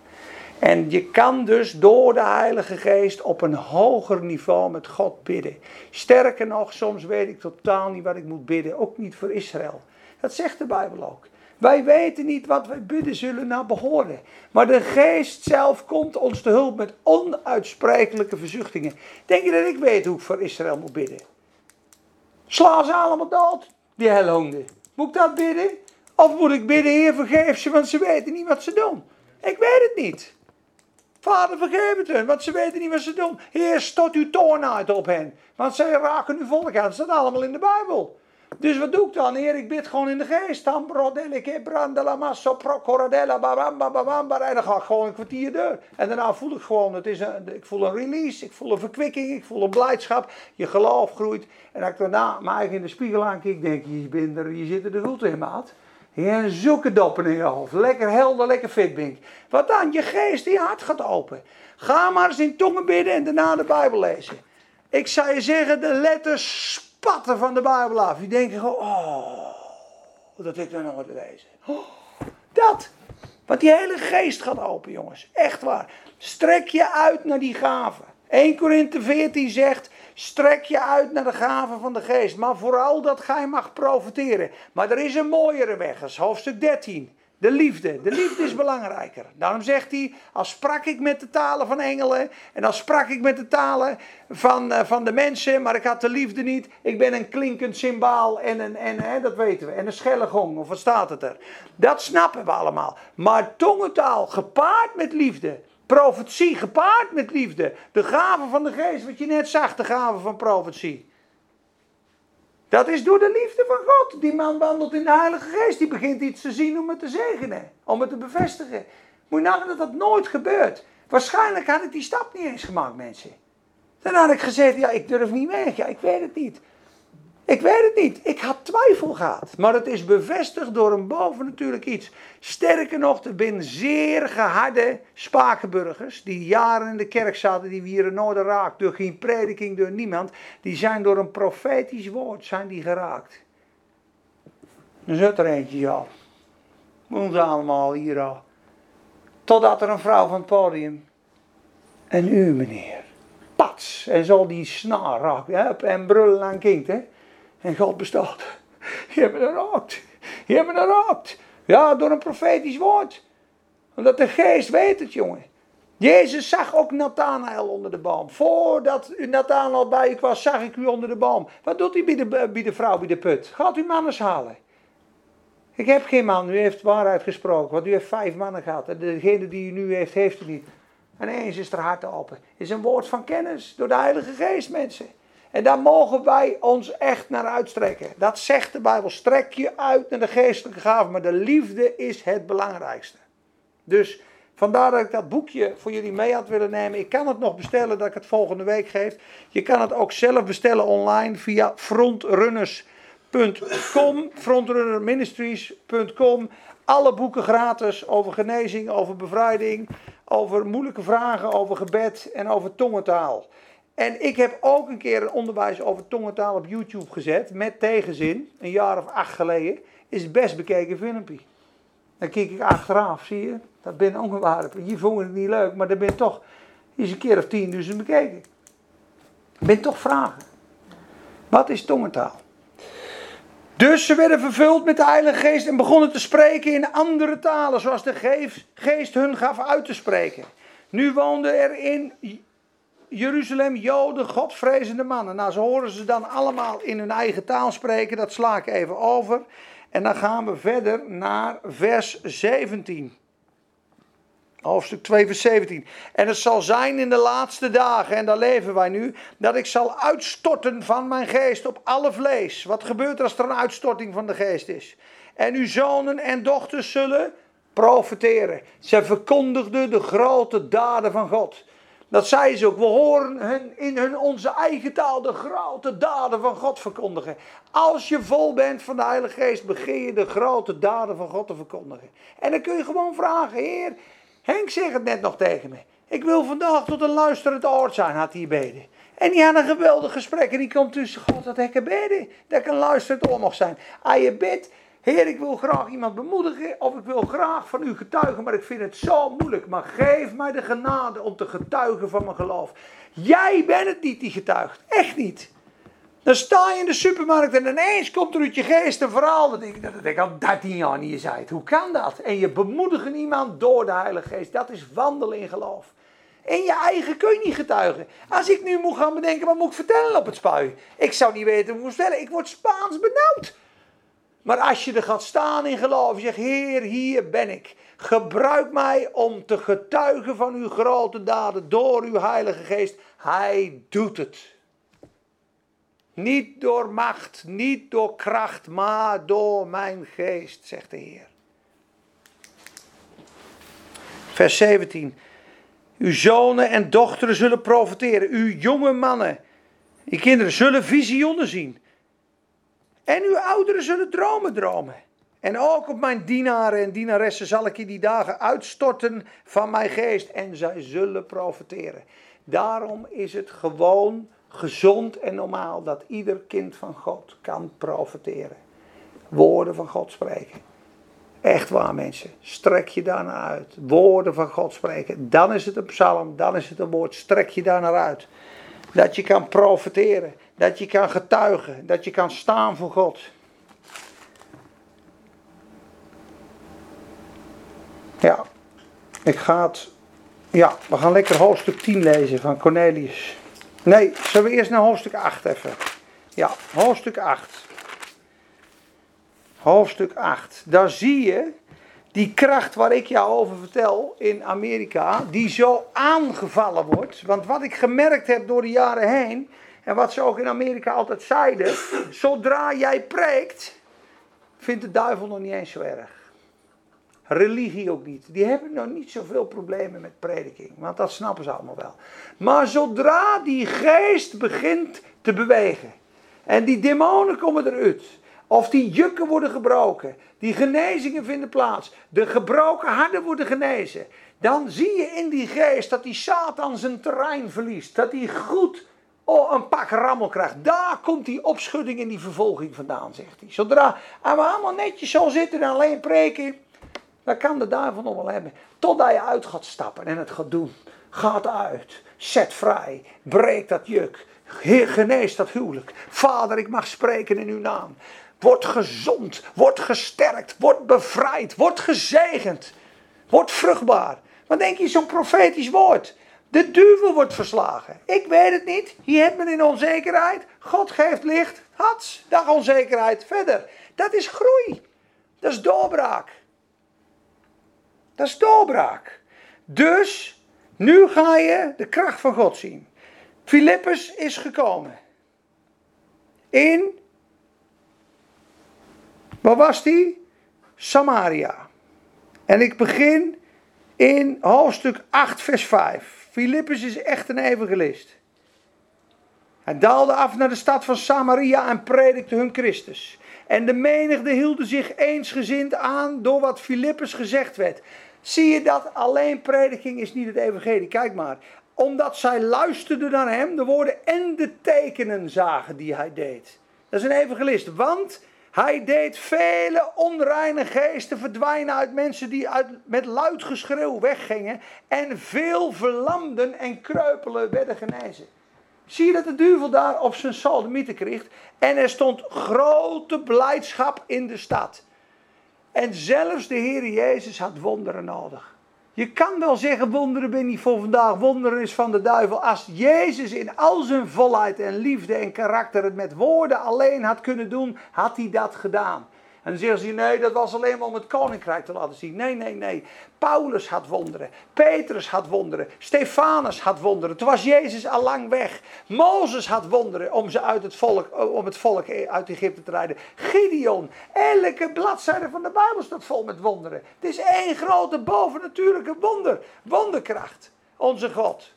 En je kan dus door de Heilige Geest op een hoger niveau met God bidden. Sterker nog, soms weet ik totaal niet wat ik moet bidden. Ook niet voor Israël. Dat zegt de Bijbel ook. Wij weten niet wat wij bidden zullen naar behoren. Maar de geest zelf komt ons te hulp met onuitsprekelijke verzuchtingen. Denk je dat ik weet hoe ik voor Israël moet bidden? Sla ze allemaal dood die helhonden. Moet ik dat bidden? Of moet ik bidden, Heer, vergeef ze, want ze weten niet wat ze doen? Ik weet het niet. Vader, vergeef het hun, want ze weten niet wat ze doen. Heer, stot uw toorn uit op hen, want zij raken uw volk aan. Dat staat allemaal in de Bijbel. Dus wat doe ik dan? Heer, ik bid gewoon in de geest. En dan ga ik gewoon een kwartier door. En daarna voel ik gewoon, het is een, ik voel een release, ik voel een verkwikking, ik voel een blijdschap. Je geloof groeit. En als ik daarna mijn eigen in de spiegel aankijk, denk je, je, bent er, je zit er de goed in, maat. Ja, zulke doppen in je hoofd. Lekker helder, lekker fit ben. Wat dan? Je geest, die hart gaat open. Ga maar eens in tongen bidden en daarna de Bijbel lezen. Ik zou je zeggen, de letters spatten van de Bijbel af. Die denken gewoon, oh, dat ik dan nooit lezen. Oh, dat. Want die hele geest gaat open, jongens. Echt waar. Strek je uit naar die gaven. 1 Korinthe 14 zegt, strek je uit naar de gaven van de geest. Maar vooral dat gij mag profiteren. Maar er is een mooiere weg, dat is hoofdstuk 13. De liefde. De liefde is belangrijker. Daarom zegt hij: Als sprak ik met de talen van engelen. En als sprak ik met de talen van, uh, van de mensen. Maar ik had de liefde niet. Ik ben een klinkend symbaal. En, een, en hè, dat weten we. En een schelle gong. Of wat staat het er? Dat snappen we allemaal. Maar tongentaal gepaard met liefde. Profetie gepaard met liefde. De gave van de geest. Wat je net zag. De gave van profetie. Dat is door de liefde van God. Die man wandelt in de Heilige Geest. Die begint iets te zien om het te zegenen. Om het te bevestigen. Moet je nagaan dat dat nooit gebeurt. Waarschijnlijk had ik die stap niet eens gemaakt, mensen. Dan had ik gezegd, ja, ik durf niet weg. Ja, ik weet het niet. Ik weet het niet. Ik had twijfel gehad. Maar het is bevestigd door een bovennatuurlijk iets. Sterker nog, er zijn zeer geharde Spakenburgers. die jaren in de kerk zaten. die hier nooit raakt. Door geen prediking, door niemand. Die zijn door een profetisch woord zijn die geraakt. Dan zit er eentje, ja. Ons allemaal hier al. Totdat er een vrouw van het podium. En u, meneer. Pats. En zo die snaar raakt. En brullen aan kind, hè. En God bestaat. Je hebt me geraakt. Je hebt me geraakt. Ja, door een profetisch woord. Omdat de geest weet het, jongen. Jezus zag ook Nathanael onder de boom. Voordat Nathanael bij u was, zag ik u onder de boom. Wat doet hij bij de, bij de vrouw bij de put? Gaat u mannen halen? Ik heb geen man, u heeft waarheid gesproken. Want u heeft vijf mannen gehad. En degene die u nu heeft, heeft u niet. En eens is er hart open. Is een woord van kennis door de Heilige Geest, mensen. En daar mogen wij ons echt naar uitstrekken. Dat zegt de Bijbel. Strek je uit naar de geestelijke gaven. Maar de liefde is het belangrijkste. Dus vandaar dat ik dat boekje voor jullie mee had willen nemen. Ik kan het nog bestellen dat ik het volgende week geef. Je kan het ook zelf bestellen online via frontrunners.com. Frontrunnerministries.com. Alle boeken gratis over genezing, over bevrijding, over moeilijke vragen, over gebed en over tongentaal. En ik heb ook een keer een onderwijs over tongentaal op YouTube gezet, met tegenzin, een jaar of acht geleden. Is het best bekeken filmpje. Dan kijk ik achteraf, zie je? Dat ben ongewaarlijk. Je vond het niet leuk, maar dat ben toch is een keer of tienduizend bekeken. Ben toch vragen. Wat is tongentaal? Dus ze werden vervuld met de Heilige Geest en begonnen te spreken in andere talen, zoals de geest hun gaf uit te spreken. Nu woonden er in Jeruzalem, Joden, Godvrezende mannen. Nou, zo horen ze dan allemaal in hun eigen taal spreken. Dat sla ik even over. En dan gaan we verder naar vers 17. Hoofdstuk 2, vers 17. En het zal zijn in de laatste dagen, en daar leven wij nu, dat ik zal uitstorten van mijn geest op alle vlees. Wat gebeurt er als er een uitstorting van de geest is? En uw zonen en dochters zullen profeteren. Ze verkondigden de grote daden van God. Dat zei ze ook. We horen hun in hun onze eigen taal de grote daden van God verkondigen. Als je vol bent van de Heilige Geest, begin je de grote daden van God te verkondigen. En dan kun je gewoon vragen, Heer, Henk zegt het net nog tegen me. Ik wil vandaag tot een luisterend oord zijn, had hij beden. En die had een geweldig gesprek. En die komt tussen God, dat hekken beden. Dat ik een luisterend oor mag zijn. Als je bidt, Heer, ik wil graag iemand bemoedigen of ik wil graag van u getuigen, maar ik vind het zo moeilijk. Maar geef mij de genade om te getuigen van mijn geloof. Jij bent het niet die getuigt. Echt niet. Dan sta je in de supermarkt en ineens komt er uit je geest een verhaal. Dat ik, dat ik al 13 jaar niet zei. Hoe kan dat? En je bemoedigen iemand door de Heilige Geest. Dat is wandelen in geloof. In je eigen kun je niet getuigen. Als ik nu moet gaan bedenken, wat moet ik vertellen op het spui? Ik zou niet weten hoe ik moet vertellen. Ik word Spaans benauwd. Maar als je er gaat staan in geloof, zeg Heer, hier ben ik. Gebruik mij om te getuigen van uw grote daden door uw Heilige Geest. Hij doet het. Niet door macht, niet door kracht, maar door mijn geest, zegt de Heer. Vers 17. Uw zonen en dochteren zullen profiteren. Uw jonge mannen, uw kinderen zullen visioenen zien. En uw ouderen zullen dromen dromen. En ook op mijn dienaren en dienaressen zal ik in die dagen uitstorten van mijn geest. En zij zullen profiteren. Daarom is het gewoon gezond en normaal dat ieder kind van God kan profiteren. Woorden van God spreken. Echt waar mensen, strek je daar naar uit. Woorden van God spreken. Dan is het een psalm, dan is het een woord. Strek je daar naar uit. Dat je kan profiteren, dat je kan getuigen, dat je kan staan voor God. Ja, ik ga het. Ja, we gaan lekker hoofdstuk 10 lezen van Cornelius. Nee, zullen we eerst naar hoofdstuk 8 even? Ja, hoofdstuk 8. Hoofdstuk 8. Daar zie je die kracht waar ik jou over vertel in Amerika, die zo aangevallen wordt. Want wat ik gemerkt heb door de jaren heen, en wat ze ook in Amerika altijd zeiden, zodra jij preekt, vindt de duivel nog niet eens zo erg. Religie ook niet. Die hebben nog niet zoveel problemen met prediking, want dat snappen ze allemaal wel. Maar zodra die geest begint te bewegen en die demonen komen eruit, of die jukken worden gebroken, die genezingen vinden plaats, de gebroken harten worden genezen, dan zie je in die geest dat die Satan zijn terrein verliest, dat hij goed oh, een pak rammel krijgt. Daar komt die opschudding en die vervolging vandaan, zegt hij. Zodra we allemaal netjes zo zitten en alleen preken, dan kan de duivel nog wel hebben. Totdat je uit gaat stappen en het gaat doen. Gaat uit. Zet vrij. Breek dat juk. Genees dat huwelijk. Vader, ik mag spreken in uw naam. Word gezond. Word gesterkt. Word bevrijd. Word gezegend. Word vruchtbaar. Wat denk je, zo'n profetisch woord? De duivel wordt verslagen. Ik weet het niet. Hier hebt men in onzekerheid. God geeft licht. Hats. Dag onzekerheid. Verder. Dat is groei. Dat is doorbraak. Dat is doorbraak. Dus, nu ga je de kracht van God zien. Filippus is gekomen. In, waar was die? Samaria. En ik begin in hoofdstuk 8, vers 5. Filippus is echt een evangelist. Hij daalde af naar de stad van Samaria en predikte hun Christus. En de menigte hielden zich eensgezind aan door wat Filippus gezegd werd. Zie je dat alleen prediking is niet het evangelie? Kijk maar. Omdat zij luisterden naar hem, de woorden en de tekenen zagen die hij deed. Dat is een evangelist, want hij deed vele onreine geesten verdwijnen uit mensen die met luid geschreeuw weggingen. En veel verlamden en kreupelen werden genezen. Zie je dat de duivel daar op zijn sodomieten kreeg? En er stond grote blijdschap in de stad. En zelfs de Heer Jezus had wonderen nodig. Je kan wel zeggen, wonderen ben niet voor vandaag, wonderen is van de duivel. Als Jezus in al zijn volheid en liefde en karakter het met woorden alleen had kunnen doen, had hij dat gedaan. En dan zeggen ze, nee, dat was alleen maar om het koninkrijk te laten zien. Nee, nee, nee. Paulus had wonderen. Petrus had wonderen. Stefanus had wonderen. Toen was Jezus al lang weg. Mozes had wonderen om, ze uit het volk, om het volk uit Egypte te rijden. Gideon. Elke bladzijde van de Bijbel staat vol met wonderen. Het is één grote bovennatuurlijke wonder. Wonderkracht. Onze God.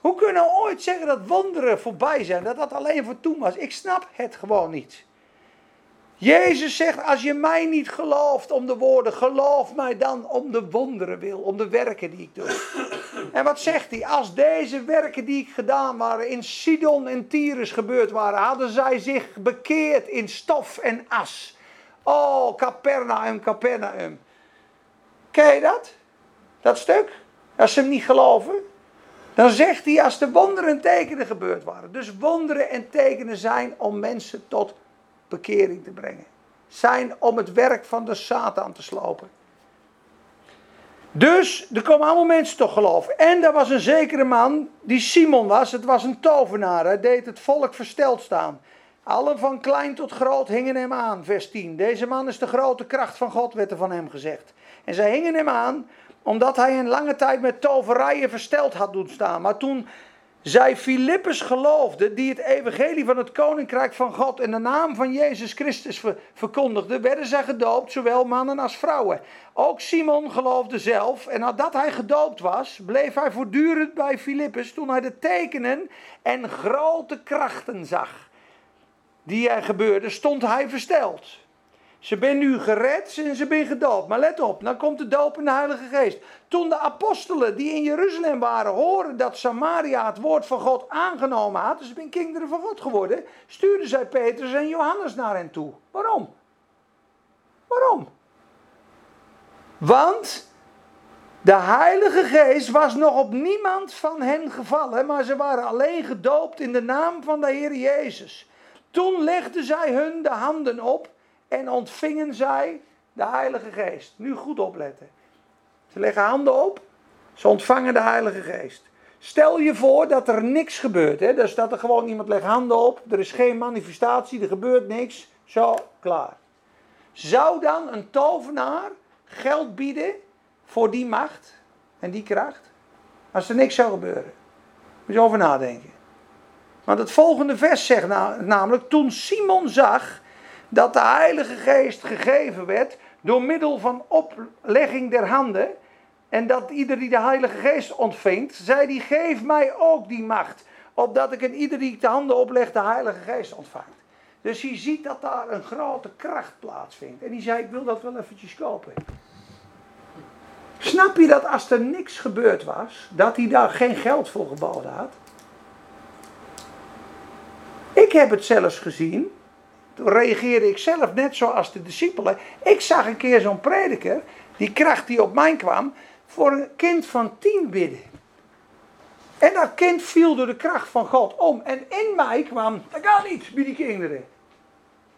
Hoe kunnen we ooit zeggen dat wonderen voorbij zijn? Dat dat alleen voor toen was? Ik snap het gewoon niet. Jezus zegt, als je mij niet gelooft om de woorden, geloof mij dan om de wonderen wil, om de werken die ik doe. En wat zegt hij? Als deze werken die ik gedaan waren in Sidon en Tyrus gebeurd waren, hadden zij zich bekeerd in stof en as. Oh, Capernaum, Capernaum. Ken je dat? Dat stuk? Als ze hem niet geloven. Dan zegt hij, als de wonderen en tekenen gebeurd waren. Dus wonderen en tekenen zijn om mensen tot bekering te brengen. Zijn om het werk van de Satan te slopen. Dus er komen allemaal mensen toch geloven. En er was een zekere man die Simon was. Het was een tovenaar. Hij deed het volk versteld staan. Allen van klein tot groot hingen hem aan. Vers 10. Deze man is de grote kracht van God, werd er van hem gezegd. En zij hingen hem aan omdat hij een lange tijd met toverijen versteld had doen staan. Maar toen zij Filippus geloofden, die het evangelie van het koninkrijk van God in de naam van Jezus Christus ver- verkondigden, werden zij gedoopt, zowel mannen als vrouwen. Ook Simon geloofde zelf, en nadat hij gedoopt was, bleef hij voortdurend bij Filippus toen hij de tekenen en grote krachten zag die er gebeurden, stond hij versteld. Ze ben nu gered en ze ben gedoopt. Maar let op, dan komt de doop in de Heilige Geest. Toen de apostelen die in Jeruzalem waren horen dat Samaria het woord van God aangenomen had, dus ze zijn kinderen van God geworden, stuurden zij Petrus en Johannes naar hen toe. Waarom? Waarom? Want de Heilige Geest was nog op niemand van hen gevallen, maar ze waren alleen gedoopt in de naam van de Heer Jezus. Toen legden zij hun de handen op en ontvingen zij de Heilige Geest. Nu goed opletten. Ze leggen handen op, ze ontvangen de Heilige Geest. Stel je voor dat er niks gebeurt. Hè? Dus dat er gewoon iemand legt handen op, er is geen manifestatie, er gebeurt niks. Zo, klaar. Zou dan een tovenaar geld bieden voor die macht en die kracht? Als er niks zou gebeuren. Moet je over nadenken. Want het volgende vers zegt na- namelijk: Toen Simon zag dat de Heilige Geest gegeven werd door middel van oplegging der handen. En dat ieder die de Heilige Geest ontvingt, zei die: Geef mij ook die macht. Opdat ik in ieder die ik de handen opleg, de Heilige Geest ontvangt. Dus hij ziet dat daar een grote kracht plaatsvindt. En die zei: Ik wil dat wel eventjes kopen. Snap je dat als er niks gebeurd was, dat hij daar geen geld voor geboden had? Ik heb het zelfs gezien. Toen reageerde ik zelf net zoals de discipelen. Ik zag een keer zo'n prediker, die kracht die op mij kwam, voor een kind van tien bidden. En dat kind viel door de kracht van God om. En in mij kwam, dat kan niet, bij die kinderen.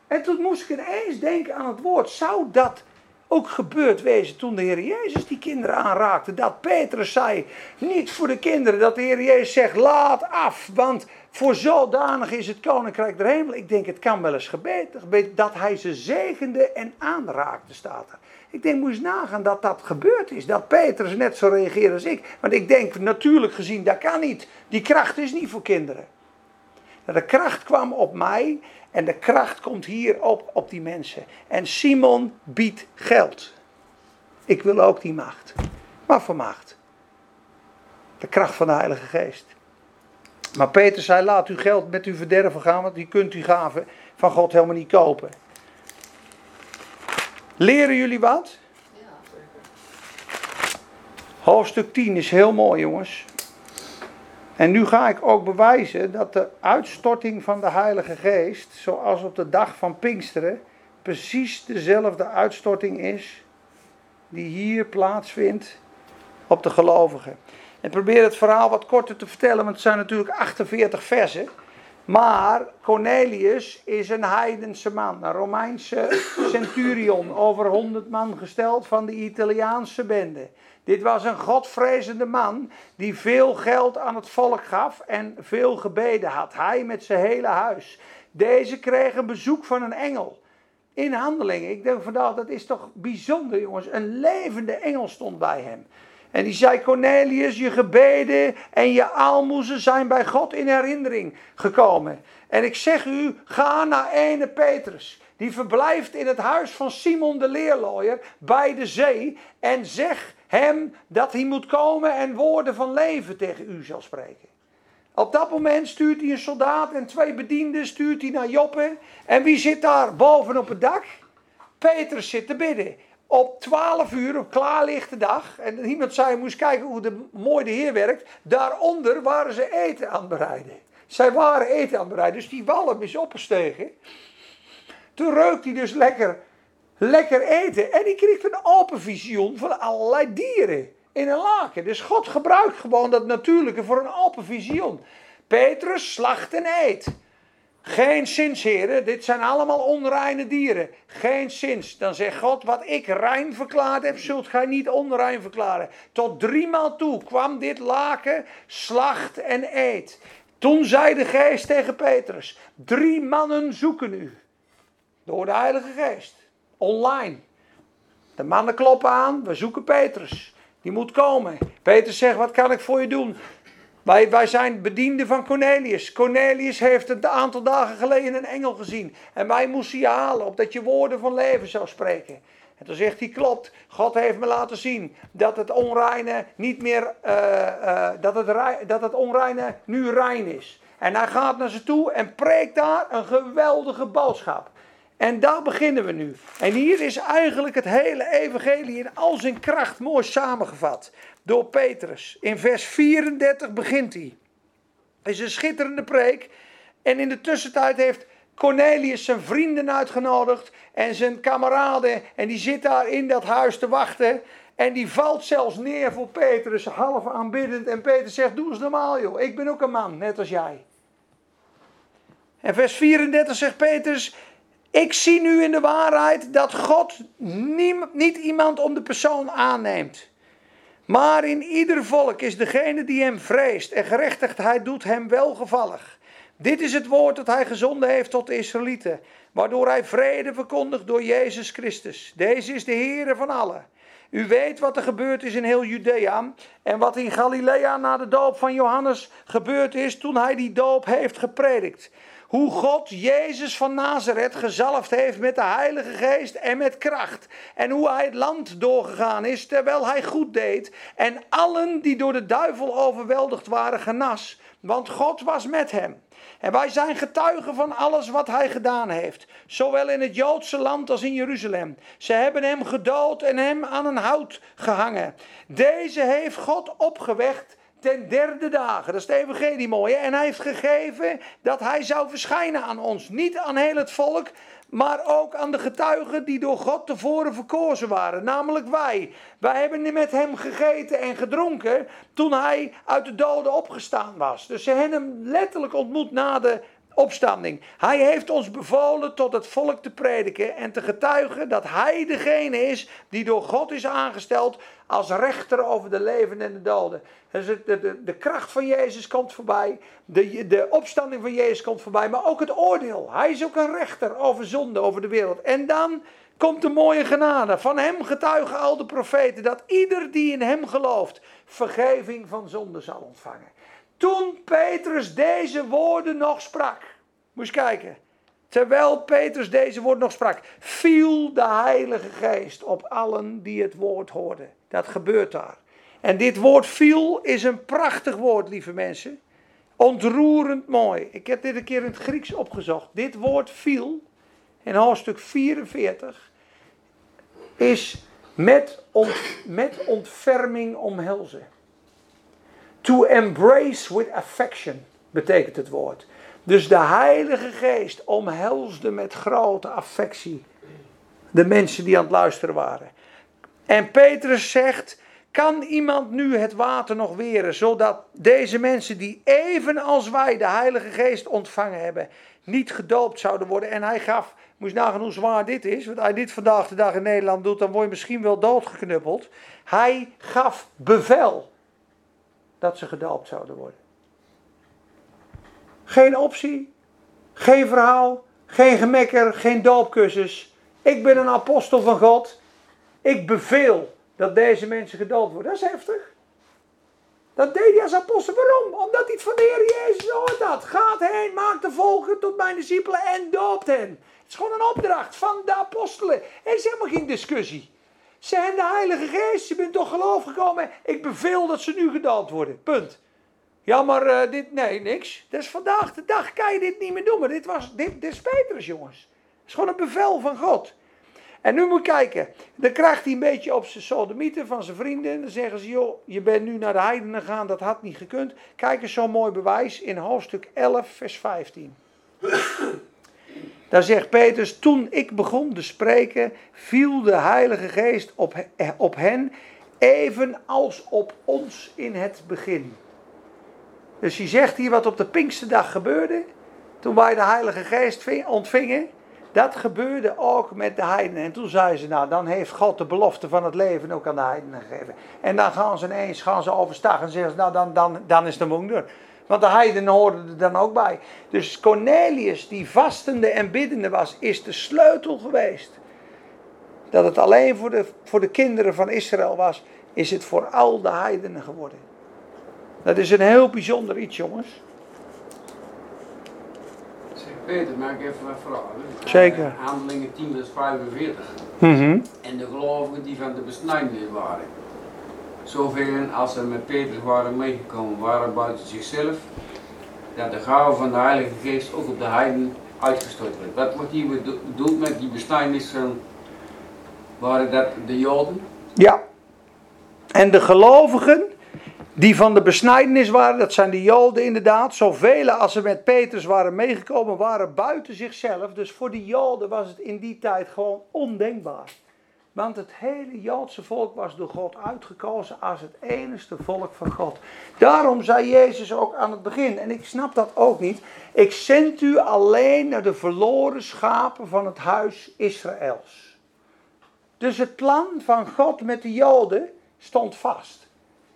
En toen moest ik ineens denken aan het woord. Zou dat ook gebeurd wezen toen de Heer Jezus die kinderen aanraakte? Dat Petrus zei, niet voor de kinderen, dat de Heer Jezus zegt, laat af, want voor zodanig is het koninkrijk der hemel. Ik denk, het kan wel eens gebeten dat hij ze zegende en aanraakte, staat er. Ik denk, moet eens nagaan dat dat gebeurd is. Dat Petrus net zo reageert als ik. Want ik denk, natuurlijk gezien, dat kan niet. Die kracht is niet voor kinderen. De kracht kwam op mij en de kracht komt hier op, op die mensen. En Simon biedt geld. Ik wil ook die macht. Maar voor macht. De kracht van de Heilige Geest. Maar Peter zei, laat uw geld met uw verderven gaan, want die kunt u gaven van God helemaal niet kopen. Leren jullie wat? Hoofdstuk 10 is heel mooi, jongens. En nu ga ik ook bewijzen dat de uitstorting van de Heilige Geest, zoals op de dag van Pinksteren, precies dezelfde uitstorting is die hier plaatsvindt op de gelovigen. Ik probeer het verhaal wat korter te vertellen, want het zijn natuurlijk 48 versen. Maar Cornelius is een heidense man, een Romeinse centurion, over 100 man gesteld van de Italiaanse bende. Dit was een godvrezende man die veel geld aan het volk gaf en veel gebeden had. Hij met zijn hele huis. Deze kreeg een bezoek van een engel. In handelingen. Ik denk vandaag, dat is toch bijzonder jongens. Een levende engel stond bij hem. En die zei, Cornelius, je gebeden en je aalmoezen zijn bij God in herinnering gekomen. En ik zeg u, ga naar ene Petrus. Die verblijft in het huis van Simon de leerlooier bij de zee. En zeg hem dat hij moet komen en woorden van leven tegen u zal spreken. Op dat moment stuurt hij een soldaat en twee bedienden stuurt hij naar Joppe. En wie zit daar boven op het dak? Petrus zit te bidden. Op 12 uur, op klaarlichte dag. En iemand zei, je moest kijken hoe de, mooi de Heer werkt. Daaronder waren ze eten aan het bereiden. Zij waren eten aan het bereiden. Dus die walm is opgestegen. Toen rookt hij dus lekker, lekker eten. En die kreeg een open visioen van allerlei dieren in een laken. Dus God gebruikt gewoon dat natuurlijke voor een open visioen. Petrus slacht en eet. Geen zins, heren. Dit zijn allemaal onreine dieren. Geen zins. Dan zegt God, wat ik rein verklaard heb, zult gij niet onrein verklaren. Tot driemaal toe kwam dit laken, slacht en eet. Toen zei de geest tegen Petrus, drie mannen zoeken u. Door de Heilige Geest. Online. De mannen kloppen aan, we zoeken Petrus. Die moet komen. Petrus zegt, wat kan ik voor je doen? Wij, wij zijn bedienden van Cornelius. Cornelius heeft een aantal dagen geleden een engel gezien. En wij moesten je halen, opdat je woorden van leven zou spreken. En toen zegt hij, klopt, God heeft me laten zien dat het onreine niet meer, eh, eh, dat, het, dat het onreine nu rein is. En hij gaat naar ze toe en preekt daar een geweldige boodschap. En daar beginnen we nu. En hier is eigenlijk het hele evangelie in al zijn kracht mooi samengevat. Door Petrus. In vers 34 begint hij. Het is een schitterende preek. En in de tussentijd heeft Cornelius zijn vrienden uitgenodigd. En zijn kameraden. En die zit daar in dat huis te wachten. En die valt zelfs neer voor Petrus, half aanbiddend. En Petrus zegt, doe eens normaal joh. Ik ben ook een man, net als jij. En vers 34 zegt Petrus, ik zie nu in de waarheid dat God niet iemand om de persoon aanneemt. Maar in ieder volk is degene die hem vreest en gerechtigheid doet hem welgevallig. Dit is het woord dat hij gezonden heeft tot de Israëlieten, waardoor hij vrede verkondigt door Jezus Christus. Deze is de Heere van allen. U weet wat er gebeurd is in heel Judea en wat in Galilea na de doop van Johannes gebeurd is toen hij die doop heeft gepredikt. Hoe God Jezus van Nazareth gezalfd heeft met de Heilige Geest en met kracht. En hoe hij het land doorgegaan is terwijl hij goed deed. En allen die door de duivel overweldigd waren genas. Want God was met hem. En wij zijn getuigen van alles wat hij gedaan heeft. Zowel in het Joodse land als in Jeruzalem. Ze hebben hem gedood en hem aan een hout gehangen. Deze heeft God opgewekt ten derde dagen. Dat is de evangelie mooi. Hè? En hij heeft gegeven dat hij zou verschijnen aan ons. Niet aan heel het volk, maar ook aan de getuigen die door God tevoren verkozen waren. Namelijk wij. Wij hebben met hem gegeten en gedronken toen hij uit de doden opgestaan was. Dus ze hebben hem letterlijk ontmoet na de opstanding. Hij heeft ons bevolen tot het volk te prediken en te getuigen dat hij degene is die door God is aangesteld als rechter over de levenden en de doden. Dus de kracht van Jezus komt voorbij, de, de opstanding van Jezus komt voorbij, maar ook het oordeel. Hij is ook een rechter over zonde, over de wereld. En dan komt de mooie genade. Van hem getuigen al de profeten dat ieder die in hem gelooft vergeving van zonde zal ontvangen. Toen Petrus deze woorden nog sprak, moest kijken. Terwijl Petrus deze woorden nog sprak, viel de Heilige Geest op allen die het woord hoorden. Dat gebeurt daar. En dit woord viel is een prachtig woord, lieve mensen. Ontroerend mooi. Ik heb dit een keer in het Grieks opgezocht. Dit woord viel in hoofdstuk 44 is met, met ontferming omhelzen. To embrace with affection betekent het woord. Dus de Heilige Geest omhelsde met grote affectie de mensen die aan het luisteren waren. En Petrus zegt: Kan iemand nu het water nog weren, zodat deze mensen die evenals wij de Heilige Geest ontvangen hebben, niet gedoopt zouden worden? En hij gaf, moest nagaan hoe zwaar dit is, want als hij dit vandaag de dag in Nederland doet, dan word je misschien wel doodgeknuppeld. Hij gaf bevel dat ze gedoopt zouden worden. Geen optie, geen verhaal, geen gemekker, geen doopcursus. Ik ben een apostel van God. Ik beveel dat deze mensen gedoopt worden. Dat is heftig. Dat deed hij als apostel. Waarom? Omdat hij het van de Heer Jezus hoort had. Gaat heen, maak de volken tot mijn discipelen en doopt hen. Het is gewoon een opdracht van de apostelen. Er is helemaal geen discussie. Ze hebben de Heilige Geest, je bent toch geloof gekomen. Ik beveel dat ze nu gedoopt worden. Punt. Ja, maar eh, dit, nee, niks. Dat is vandaag de dag, kan je dit niet meer doen. Maar dit, was, dit, dit is Petrus, jongens. Het is gewoon een bevel van God. En nu moet je kijken. Dan krijgt hij een beetje op zijn sodomieten van zijn vrienden. Dan zeggen ze, joh, je bent nu naar de heidenen gegaan. Dat had niet gekund. Kijk eens zo'n mooi bewijs in hoofdstuk 11, vers 15. Daar zegt Petrus, toen ik begon te spreken, viel de Heilige Geest op, he- op hen, evenals op ons in het begin. Dus hij zegt hier wat op de Pinksterdag gebeurde, toen wij de Heilige Geest ving- ontvingen, dat gebeurde ook met de heidenen. En toen zeiden ze, nou dan heeft God de belofte van het leven ook aan de heidenen gegeven. En dan gaan ze ineens gaan ze overstag en zeggen ze, nou dan, dan, dan is de moeder. Want de heidenen hoorden er dan ook bij. Dus Cornelius, die vastende en biddende was, is de sleutel geweest. Dat het alleen voor de, voor de kinderen van Israël was, is het voor al de heidenen geworden. Dat is een heel bijzonder iets, jongens. Zeg Peter, mag ik even wat vragen? Zeker. Eh, Handelingen 10 vers 45. Mhm. En de gelovigen die van de besnijdenis waren. Zoveel als ze met Petrus waren meegekomen, waren buiten zichzelf. Dat de gave van de Heilige Geest ook op de heiden uitgestort werd. Wat wordt hier bedo- bedoeld met die besnijdenis van, waren dat de Joden? Ja. En de gelovigen die van de besnijdenis waren, dat zijn de Joden inderdaad. Zoveel als ze met Petrus waren meegekomen, waren buiten zichzelf. Dus voor die Joden was het in die tijd gewoon ondenkbaar. Want het hele Joodse volk was door God uitgekozen als het enigste volk van God. Daarom zei Jezus ook aan het begin, en ik snap dat ook niet. Ik zend u alleen naar de verloren schapen van het huis Israëls. Dus het plan van God met de Joden stond vast.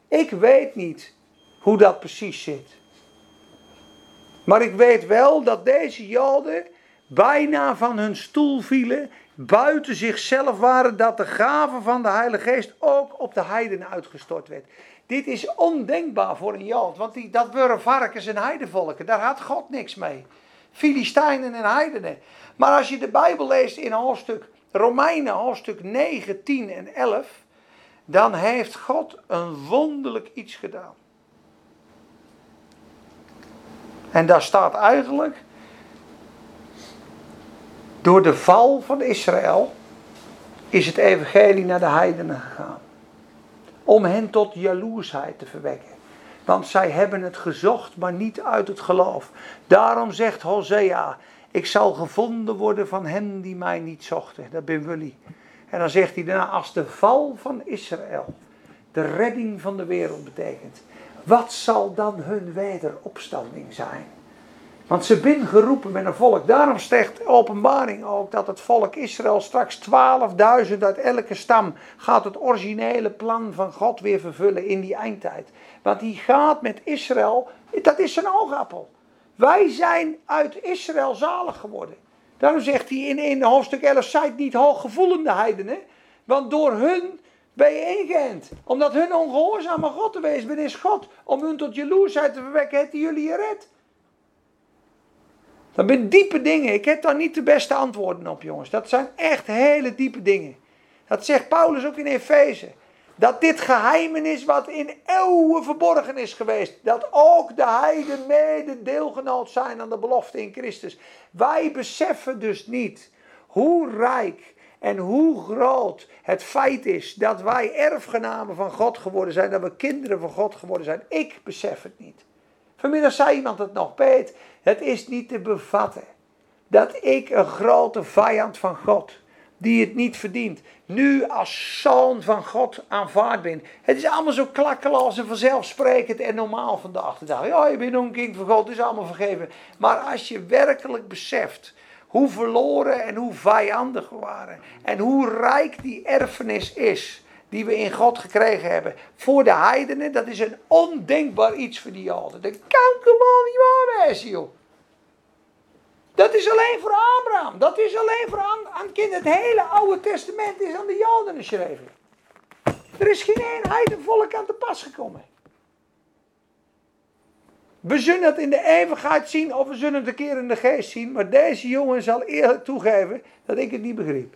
Ik weet niet hoe dat precies zit. Maar ik weet wel dat deze Joden bijna van hun stoel vielen, buiten zichzelf waren, dat de gave van de Heilige Geest ook op de heidenen uitgestort werd. Dit is ondenkbaar voor een Jood, want die, dat waren varkens en heidenvolken, daar had God niks mee. Filistijnen en heidenen. Maar als je de Bijbel leest in hoofdstuk Romeinen, hoofdstuk 9, 10 en 11, dan heeft God een wonderlijk iets gedaan. En daar staat eigenlijk, door de val van Israël is het evangelie naar de heidenen gegaan. Om hen tot jaloersheid te verwekken. Want zij hebben het gezocht, maar niet uit het geloof. Daarom zegt Hosea, ik zal gevonden worden van hen die mij niet zochten. Dat ben jullie. En dan zegt hij daarna, als de val van Israël de redding van de wereld betekent, wat zal dan hun wederopstanding zijn? Want ze zijn geroepen met een volk. Daarom zegt openbaring ook dat het volk Israël straks 12.000 uit elke stam gaat het originele plan van God weer vervullen in die eindtijd. Want die gaat met Israël, dat is zijn oogappel. Wij zijn uit Israël zalig geworden. Daarom zegt hij in, in hoofdstuk 11, zijt niet hooggevoelende heidenen, want door hun ben je ingeënt. Omdat hun ongehoorzaam aan God te wezen ben, is God om hun tot jaloersheid te verwekken, heeft hij jullie gered. Dat zijn diepe dingen. Ik heb daar niet de beste antwoorden op, jongens. Dat zijn echt hele diepe dingen. Dat zegt Paulus ook in Efeze. Dat dit geheimen is wat in eeuwen verborgen is geweest. Dat ook de heiden mede deelgenoot zijn aan de belofte in Christus. Wij beseffen dus niet hoe rijk en hoe groot het feit is dat wij erfgenamen van God geworden zijn. Dat we kinderen van God geworden zijn. Ik besef het niet. Vanmiddag zei iemand het nog, Peet. Het is niet te bevatten dat ik een grote vijand van God, die het niet verdient, nu als zoon van God aanvaard ben. Het is allemaal zo klakkeloos en vanzelfsprekend en normaal vandaag de dag. Ja, je bent een kind van God, het is allemaal vergeven. Maar als je werkelijk beseft hoe verloren en hoe vijandig we waren en hoe rijk die erfenis is die we in God gekregen hebben voor de heidenen, dat is een ondenkbaar iets voor die Joden. Dat kan gewoon niet waar joh. Dat is alleen voor Abraham. Dat is alleen voor aan, aan kinderen. Het hele Oude Testament is aan de Joden geschreven. Er is geen één heidenvolk aan te pas gekomen. We zullen het in de eeuwigheid zien of we zullen het een keer in de geest zien. Maar deze jongen zal eerlijk toegeven dat ik het niet begreep.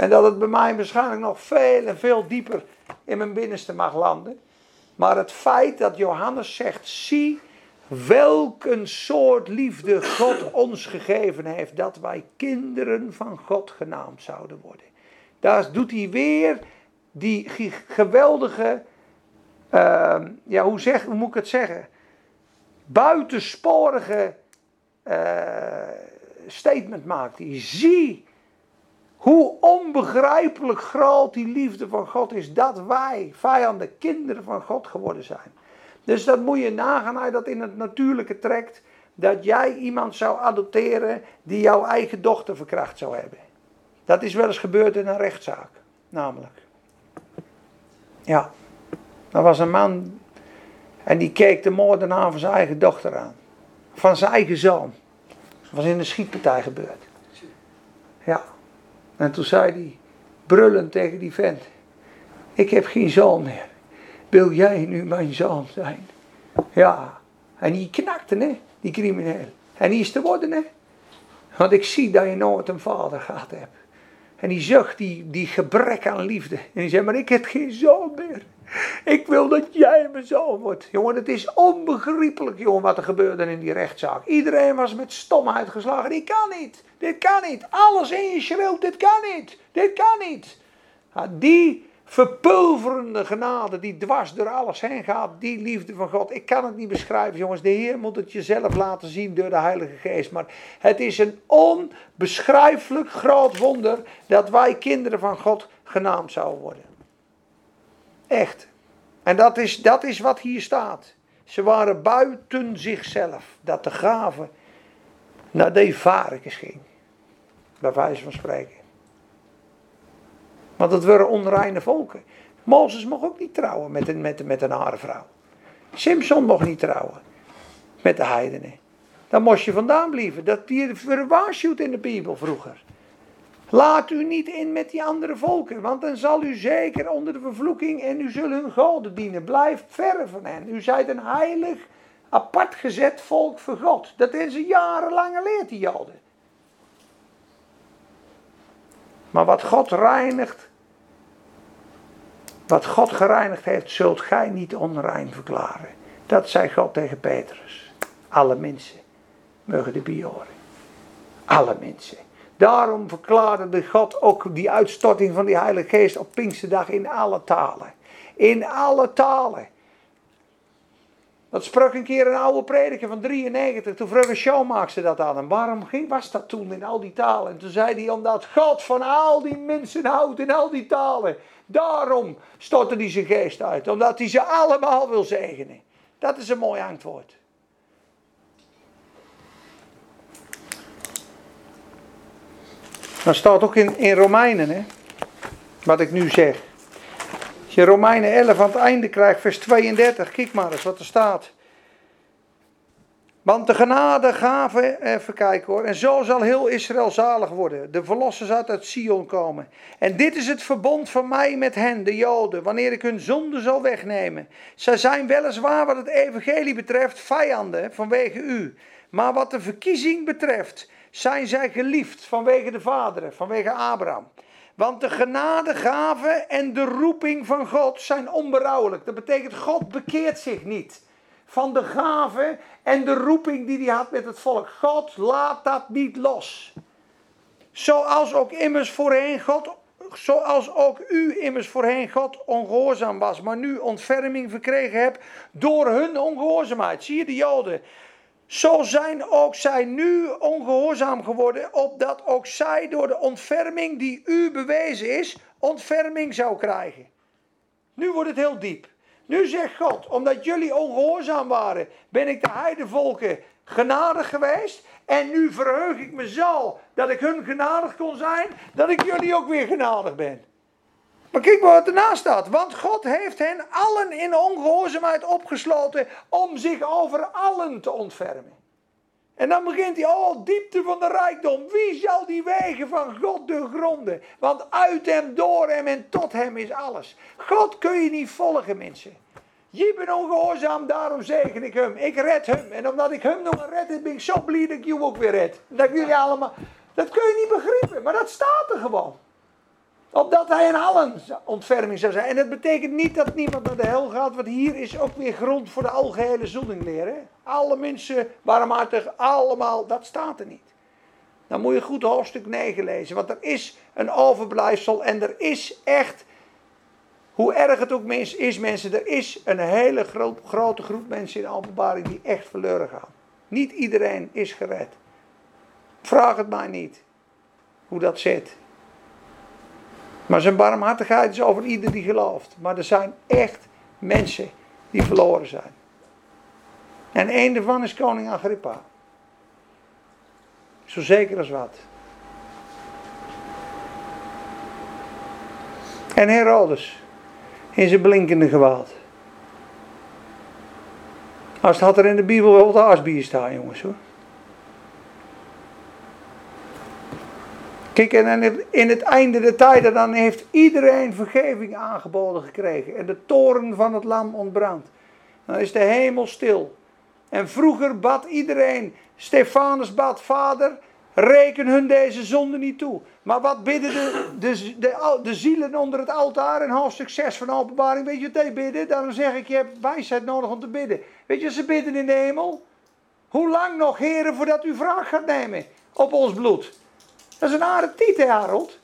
En dat het bij mij waarschijnlijk nog veel en veel dieper in mijn binnenste mag landen. Maar het feit dat Johannes zegt, zie welk een soort liefde God ons gegeven heeft, dat wij kinderen van God genaamd zouden worden. Daar doet hij weer die geweldige, uh, ja hoe, zeg, hoe moet ik het zeggen, buitensporige uh, statement maakt. hij. Zie hoe onbegrijpelijk groot die liefde van God is, dat wij vijanden kinderen van God geworden zijn. Dus dat moet je nagaan als dat in het natuurlijke trekt, dat jij iemand zou adopteren die jouw eigen dochter verkracht zou hebben. Dat is wel eens gebeurd in een rechtszaak, namelijk. Ja, er was een man en die keek de moordenaar van zijn eigen dochter aan. Van zijn eigen zoon. Dat was in een schietpartij gebeurd. Ja. En toen zei hij, brullend tegen die vent: Ik heb geen zoon meer. Wil jij nu mijn zoon zijn? Ja, en die knakte, hè, die crimineel. En die is te worden, hè. Want ik zie dat je nooit een vader gehad hebt. En die zucht die, die gebrek aan liefde. En die zei, maar ik heb geen zoon meer. Ik wil dat jij mijn zoon wordt. Jongen, het is onbegrijpelijk, jongen, wat er gebeurde in die rechtszaak. Iedereen was met stomheid geslagen. Dit kan niet. Dit kan niet. Alles in je schreeuwt, dit kan niet. Dit kan niet. Ja, die verpulverende genade die dwars door alles heen gaat, die liefde van God. Ik kan het niet beschrijven, jongens. De Heer moet het jezelf laten zien door de Heilige Geest. Maar het is een onbeschrijfelijk groot wonder dat wij kinderen van God genaamd zouden worden. Echt. En dat is, dat is wat hier staat. Ze waren buiten zichzelf. Dat de gave naar de varkens ging. Bij wijze van spreken. Want het waren onreine volken. Mozes mocht ook niet trouwen met een, met, met een vrouw. Simpson mocht niet trouwen met de heidenen. Dan moest je vandaan blijven. Dat werd waarschuwd in de Bijbel vroeger. Laat u niet in met die andere volken, want dan zal u zeker onder de vervloeking en u zullen hun goden dienen. Blijf verre van hen. U zijt een heilig, apart gezet volk voor God. Dat is een jarenlange leert, die Joden. Maar wat God reinigt, wat God gereinigd heeft, zult gij niet onrein verklaren. Dat zei God tegen Petrus. Alle mensen mogen de horen. Alle mensen. Daarom verklaarde God ook die uitstorting van die Heilige Geest op Pinksterdag in alle talen. In alle talen. Dat sprak een keer een oude prediker van 93. Toen vroeg een showmaakster dat aan hem. Waarom was dat toen in al die talen? En toen zei hij, omdat God van al die mensen houdt in al die talen. Daarom stortte hij zijn geest uit. Omdat hij ze allemaal wil zegenen. Dat is een mooi antwoord. Dat staat ook in, in Romeinen, hè? wat ik nu zeg. Als je Romeinen 11 aan het einde krijgt, vers 32, kijk maar eens wat er staat. Want de genade gaven, even kijken hoor, en zo zal heel Israël zalig worden. De verlossers uit Sion komen. En dit is het verbond van mij met hen, de Joden, wanneer ik hun zonde zal wegnemen. Zij zijn weliswaar wat het evangelie betreft vijanden vanwege u. Maar wat de verkiezing betreft, zijn zij geliefd vanwege de vaderen, vanwege Abraham. Want de genadegave en de roeping van God zijn onberouwelijk. Dat betekent God bekeert zich niet van de gave en de roeping die hij had met het volk. God laat dat niet los. Zoals ook immers voorheen God, zoals ook u immers voorheen God ongehoorzaam was, maar nu ontferming verkregen hebt door hun ongehoorzaamheid. Zie je de Joden? Zo zijn ook zij nu ongehoorzaam geworden, opdat ook zij door de ontferming die u bewezen is, ontferming zou krijgen. Nu wordt het heel diep. Nu zegt God, omdat jullie ongehoorzaam waren, ben ik de heidevolken genadig geweest. En nu verheug ik me zo dat ik hun genadig kon zijn, dat ik jullie ook weer genadig ben. Maar kijk maar wat ernaast staat. Want God heeft hen allen in ongehoorzaamheid opgesloten om zich over allen te ontfermen. En dan begint hij, oh, diepte van de rijkdom. Wie zal die wegen van God doorgronden? Want uit hem, door hem en tot hem is alles. God kun je niet volgen, mensen. Je bent ongehoorzaam, daarom zegen ik hem. Ik red hem. En omdat ik hem nog red, ben ik zo blij dat ik jou ook weer red. Dat jullie allemaal... Dat kun je niet begrijpen, maar dat staat er gewoon. Opdat hij in allen ontferming zou zijn. En dat betekent niet dat niemand naar de hel gaat, want hier is ook weer grond voor de algehele zoeningleer. Alle mensen barmhartig, allemaal, dat staat er niet. Dan moet je goed hoofdstuk 9 lezen, want er is een overblijfsel en er is echt, hoe erg het ook is mensen, er is een hele grote groep mensen in openbaring die echt verloren gaan. Niet iedereen is gered. Vraag het maar niet hoe dat zit. Maar zijn barmhartigheid is over ieder die gelooft. Maar er zijn echt mensen die verloren zijn. En een daarvan is koning Agrippa. Zo zeker als wat. En Herodes. In zijn blinkende geweld. Als het had er in de Bijbel wel de asbier staan, jongens hoor. Kijk, en in het einde der tijden, dan heeft iedereen vergeving aangeboden gekregen. En de toren van het lam ontbrandt. Dan is de hemel stil. En vroeger bad iedereen, Stefanus bad, Vader, reken hun deze zonde niet toe. Maar wat bidden de, de, de, de zielen onder het altaar in hoofdstuk 6 van openbaring? Weet je wat die bidden? Daarom zeg ik, je hebt wijsheid nodig om te bidden. Weet je ze bidden in de hemel? Hoe lang nog, heren, voordat u wraak gaat nemen op ons bloed? Dat is een aardig titel, Harold.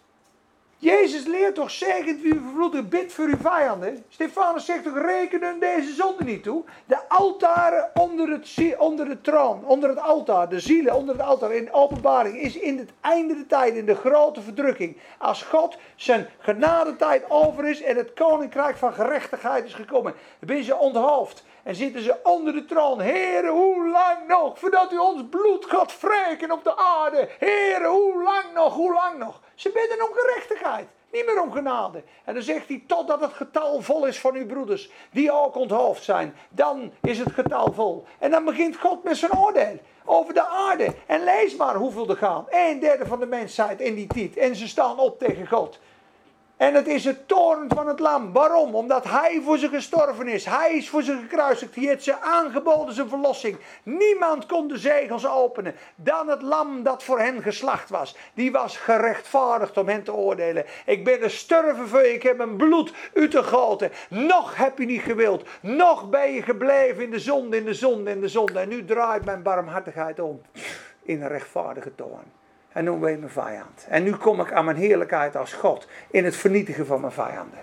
Jezus leert toch zegend wie vervloekt, bid voor uw vijanden. Stefanus zegt toch, reken hun deze zonde niet toe. De altaren onder, het, onder de troon, onder het altaar, de zielen onder het altaar in openbaring, is in het einde de tijd, in de grote verdrukking. Als God zijn genadetijd over is en het koninkrijk van gerechtigheid is gekomen, ben ze onthoofd. En zitten ze onder de troon. Heren, hoe lang nog? Voordat u ons bloed gaat wreken op de aarde. Heren, hoe lang nog? Hoe lang nog? Ze bidden om gerechtigheid. Niet meer om genade. En dan zegt hij, totdat het getal vol is van uw broeders, die ook onthoofd zijn, dan is het getal vol. En dan begint God met zijn oordeel over de aarde. En lees maar hoeveel er gaan. Een derde van de mensheid in die tijd. En ze staan op tegen God. En het is het toren van het lam. Waarom? Omdat hij voor ze gestorven is. Hij is voor ze gekruisigd. Hij heeft ze aangeboden zijn verlossing. Niemand kon de zegels openen. Dan het lam dat voor hen geslacht was. Die was gerechtvaardigd om hen te oordelen. Ik ben er sterven. Ik heb mijn bloed uit te goten. Nog heb je niet gewild. Nog ben je gebleven in de zonde, in de zonde, in de zonde. En nu draait mijn barmhartigheid om. In een rechtvaardige toorn. En ben je mijn vijand. En nu kom ik aan mijn heerlijkheid als God in het vernietigen van mijn vijanden.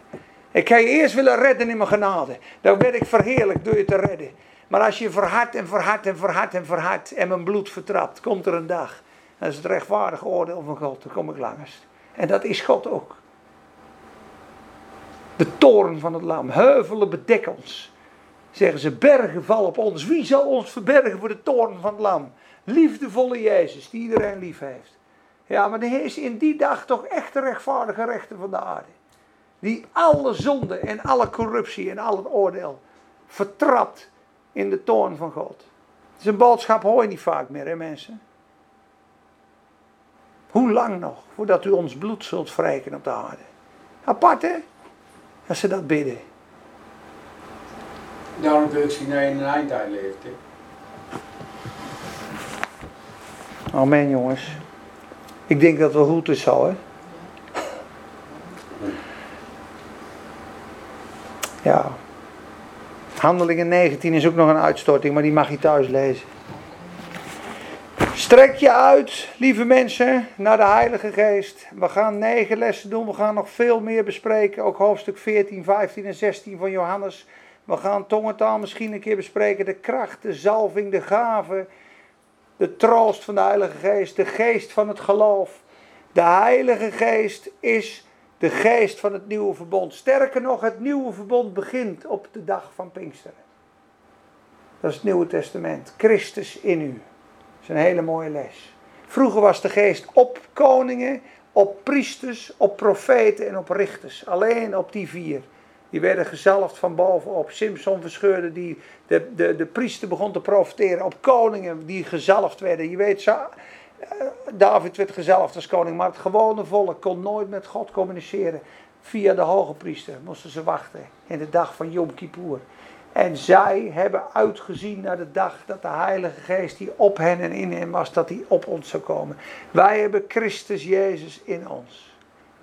Ik ga je eerst willen redden in mijn genade. Dan werd ik verheerlijk door je te redden. Maar als je verhardt en verhardt en verhardt en verhardt en mijn bloed vertrapt, komt er een dag. Dat is het rechtvaardige oordeel van God. Dan kom ik langs. En dat is God ook. De toren van het lam. Heuvelen bedekken ons. Zeggen ze, bergen vallen op ons. Wie zal ons verbergen voor de toren van het lam? Liefdevolle Jezus, die iedereen lief heeft. Ja, maar er is in die dag toch echt de rechtvaardige rechter van de aarde. Die alle zonde en alle corruptie en al het oordeel vertrapt in de toorn van God. Het is een boodschap hoor je niet vaak meer, hè mensen? Hoe lang nog voordat u ons bloed zult wrijken op de aarde? Apart hè? Als ze dat bidden. Daarom kun ik zien dat je in een eindtijd leeft. Hè? Amen jongens. Ik denk dat wel goed is zo, hè? Ja. Handelingen 19 is ook nog een uitstorting, maar die mag je thuis lezen. Strek je uit, lieve mensen, naar de Heilige Geest. We gaan negen lessen doen. We gaan nog veel meer bespreken. Ook hoofdstuk 14, 15 en 16 van Johannes. We gaan tongentaal misschien een keer bespreken. De kracht, de zalving, de gaven de troost van de Heilige Geest, de geest van het geloof. De Heilige Geest is de geest van het nieuwe verbond. Sterker nog, het nieuwe verbond begint op de dag van Pinksteren. Dat is het Nieuwe Testament. Christus in u. Dat is een hele mooie les. Vroeger was de geest op koningen, op priesters, op profeten en op richters. Alleen op die vier. Die werden gezalfd van bovenop. Simpson verscheurde die. De, de, de priester begon te profiteren op koningen die gezalfd werden. Je weet, eh, David werd gezalfd als koning, maar het gewone volk kon nooit met God communiceren. Via de hoge priester moesten ze wachten in de dag van Yom Kippur. En zij hebben uitgezien naar de dag dat de Heilige Geest die op hen en in hen was, dat die op ons zou komen. Wij hebben Christus Jezus in ons.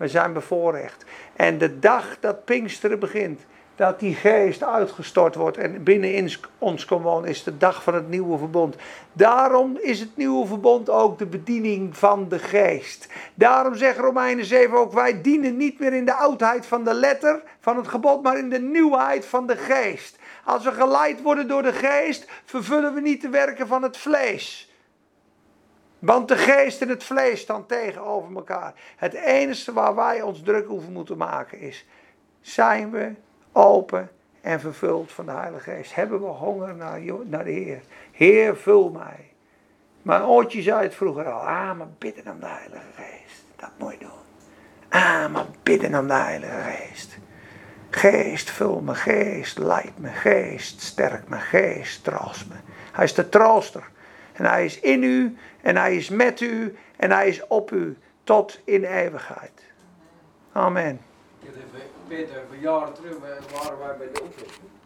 We zijn bevoorrecht. En de dag dat Pinksteren begint, dat die geest uitgestort wordt en binnenin ons kan wonen, is de dag van het nieuwe verbond. Daarom is het nieuwe verbond ook de bediening van de geest. Daarom zegt Romeinen 7 ook, wij dienen niet meer in de oudheid van de letter, van het gebod, maar in de nieuwheid van de geest. Als we geleid worden door de geest, vervullen we niet de werken van het vlees. Want de geest en het vlees staan tegenover elkaar. Het enige waar wij ons druk over moeten maken is: zijn we open en vervuld van de Heilige Geest? Hebben we honger naar, de Heer? Heer, vul mij. Mijn oortje zei het vroeger al: ah, maar bidden om de Heilige Geest. Dat moet je doen. Ah, maar bidden om de Heilige Geest. Geest, vul me, geest, leid me, geest, sterk me, geest, troost me. Hij is de trooster. En hij is in u en hij is met u en hij is op u tot in eeuwigheid. Amen. Peter, voor jaren terug waren wij bij de oplossing.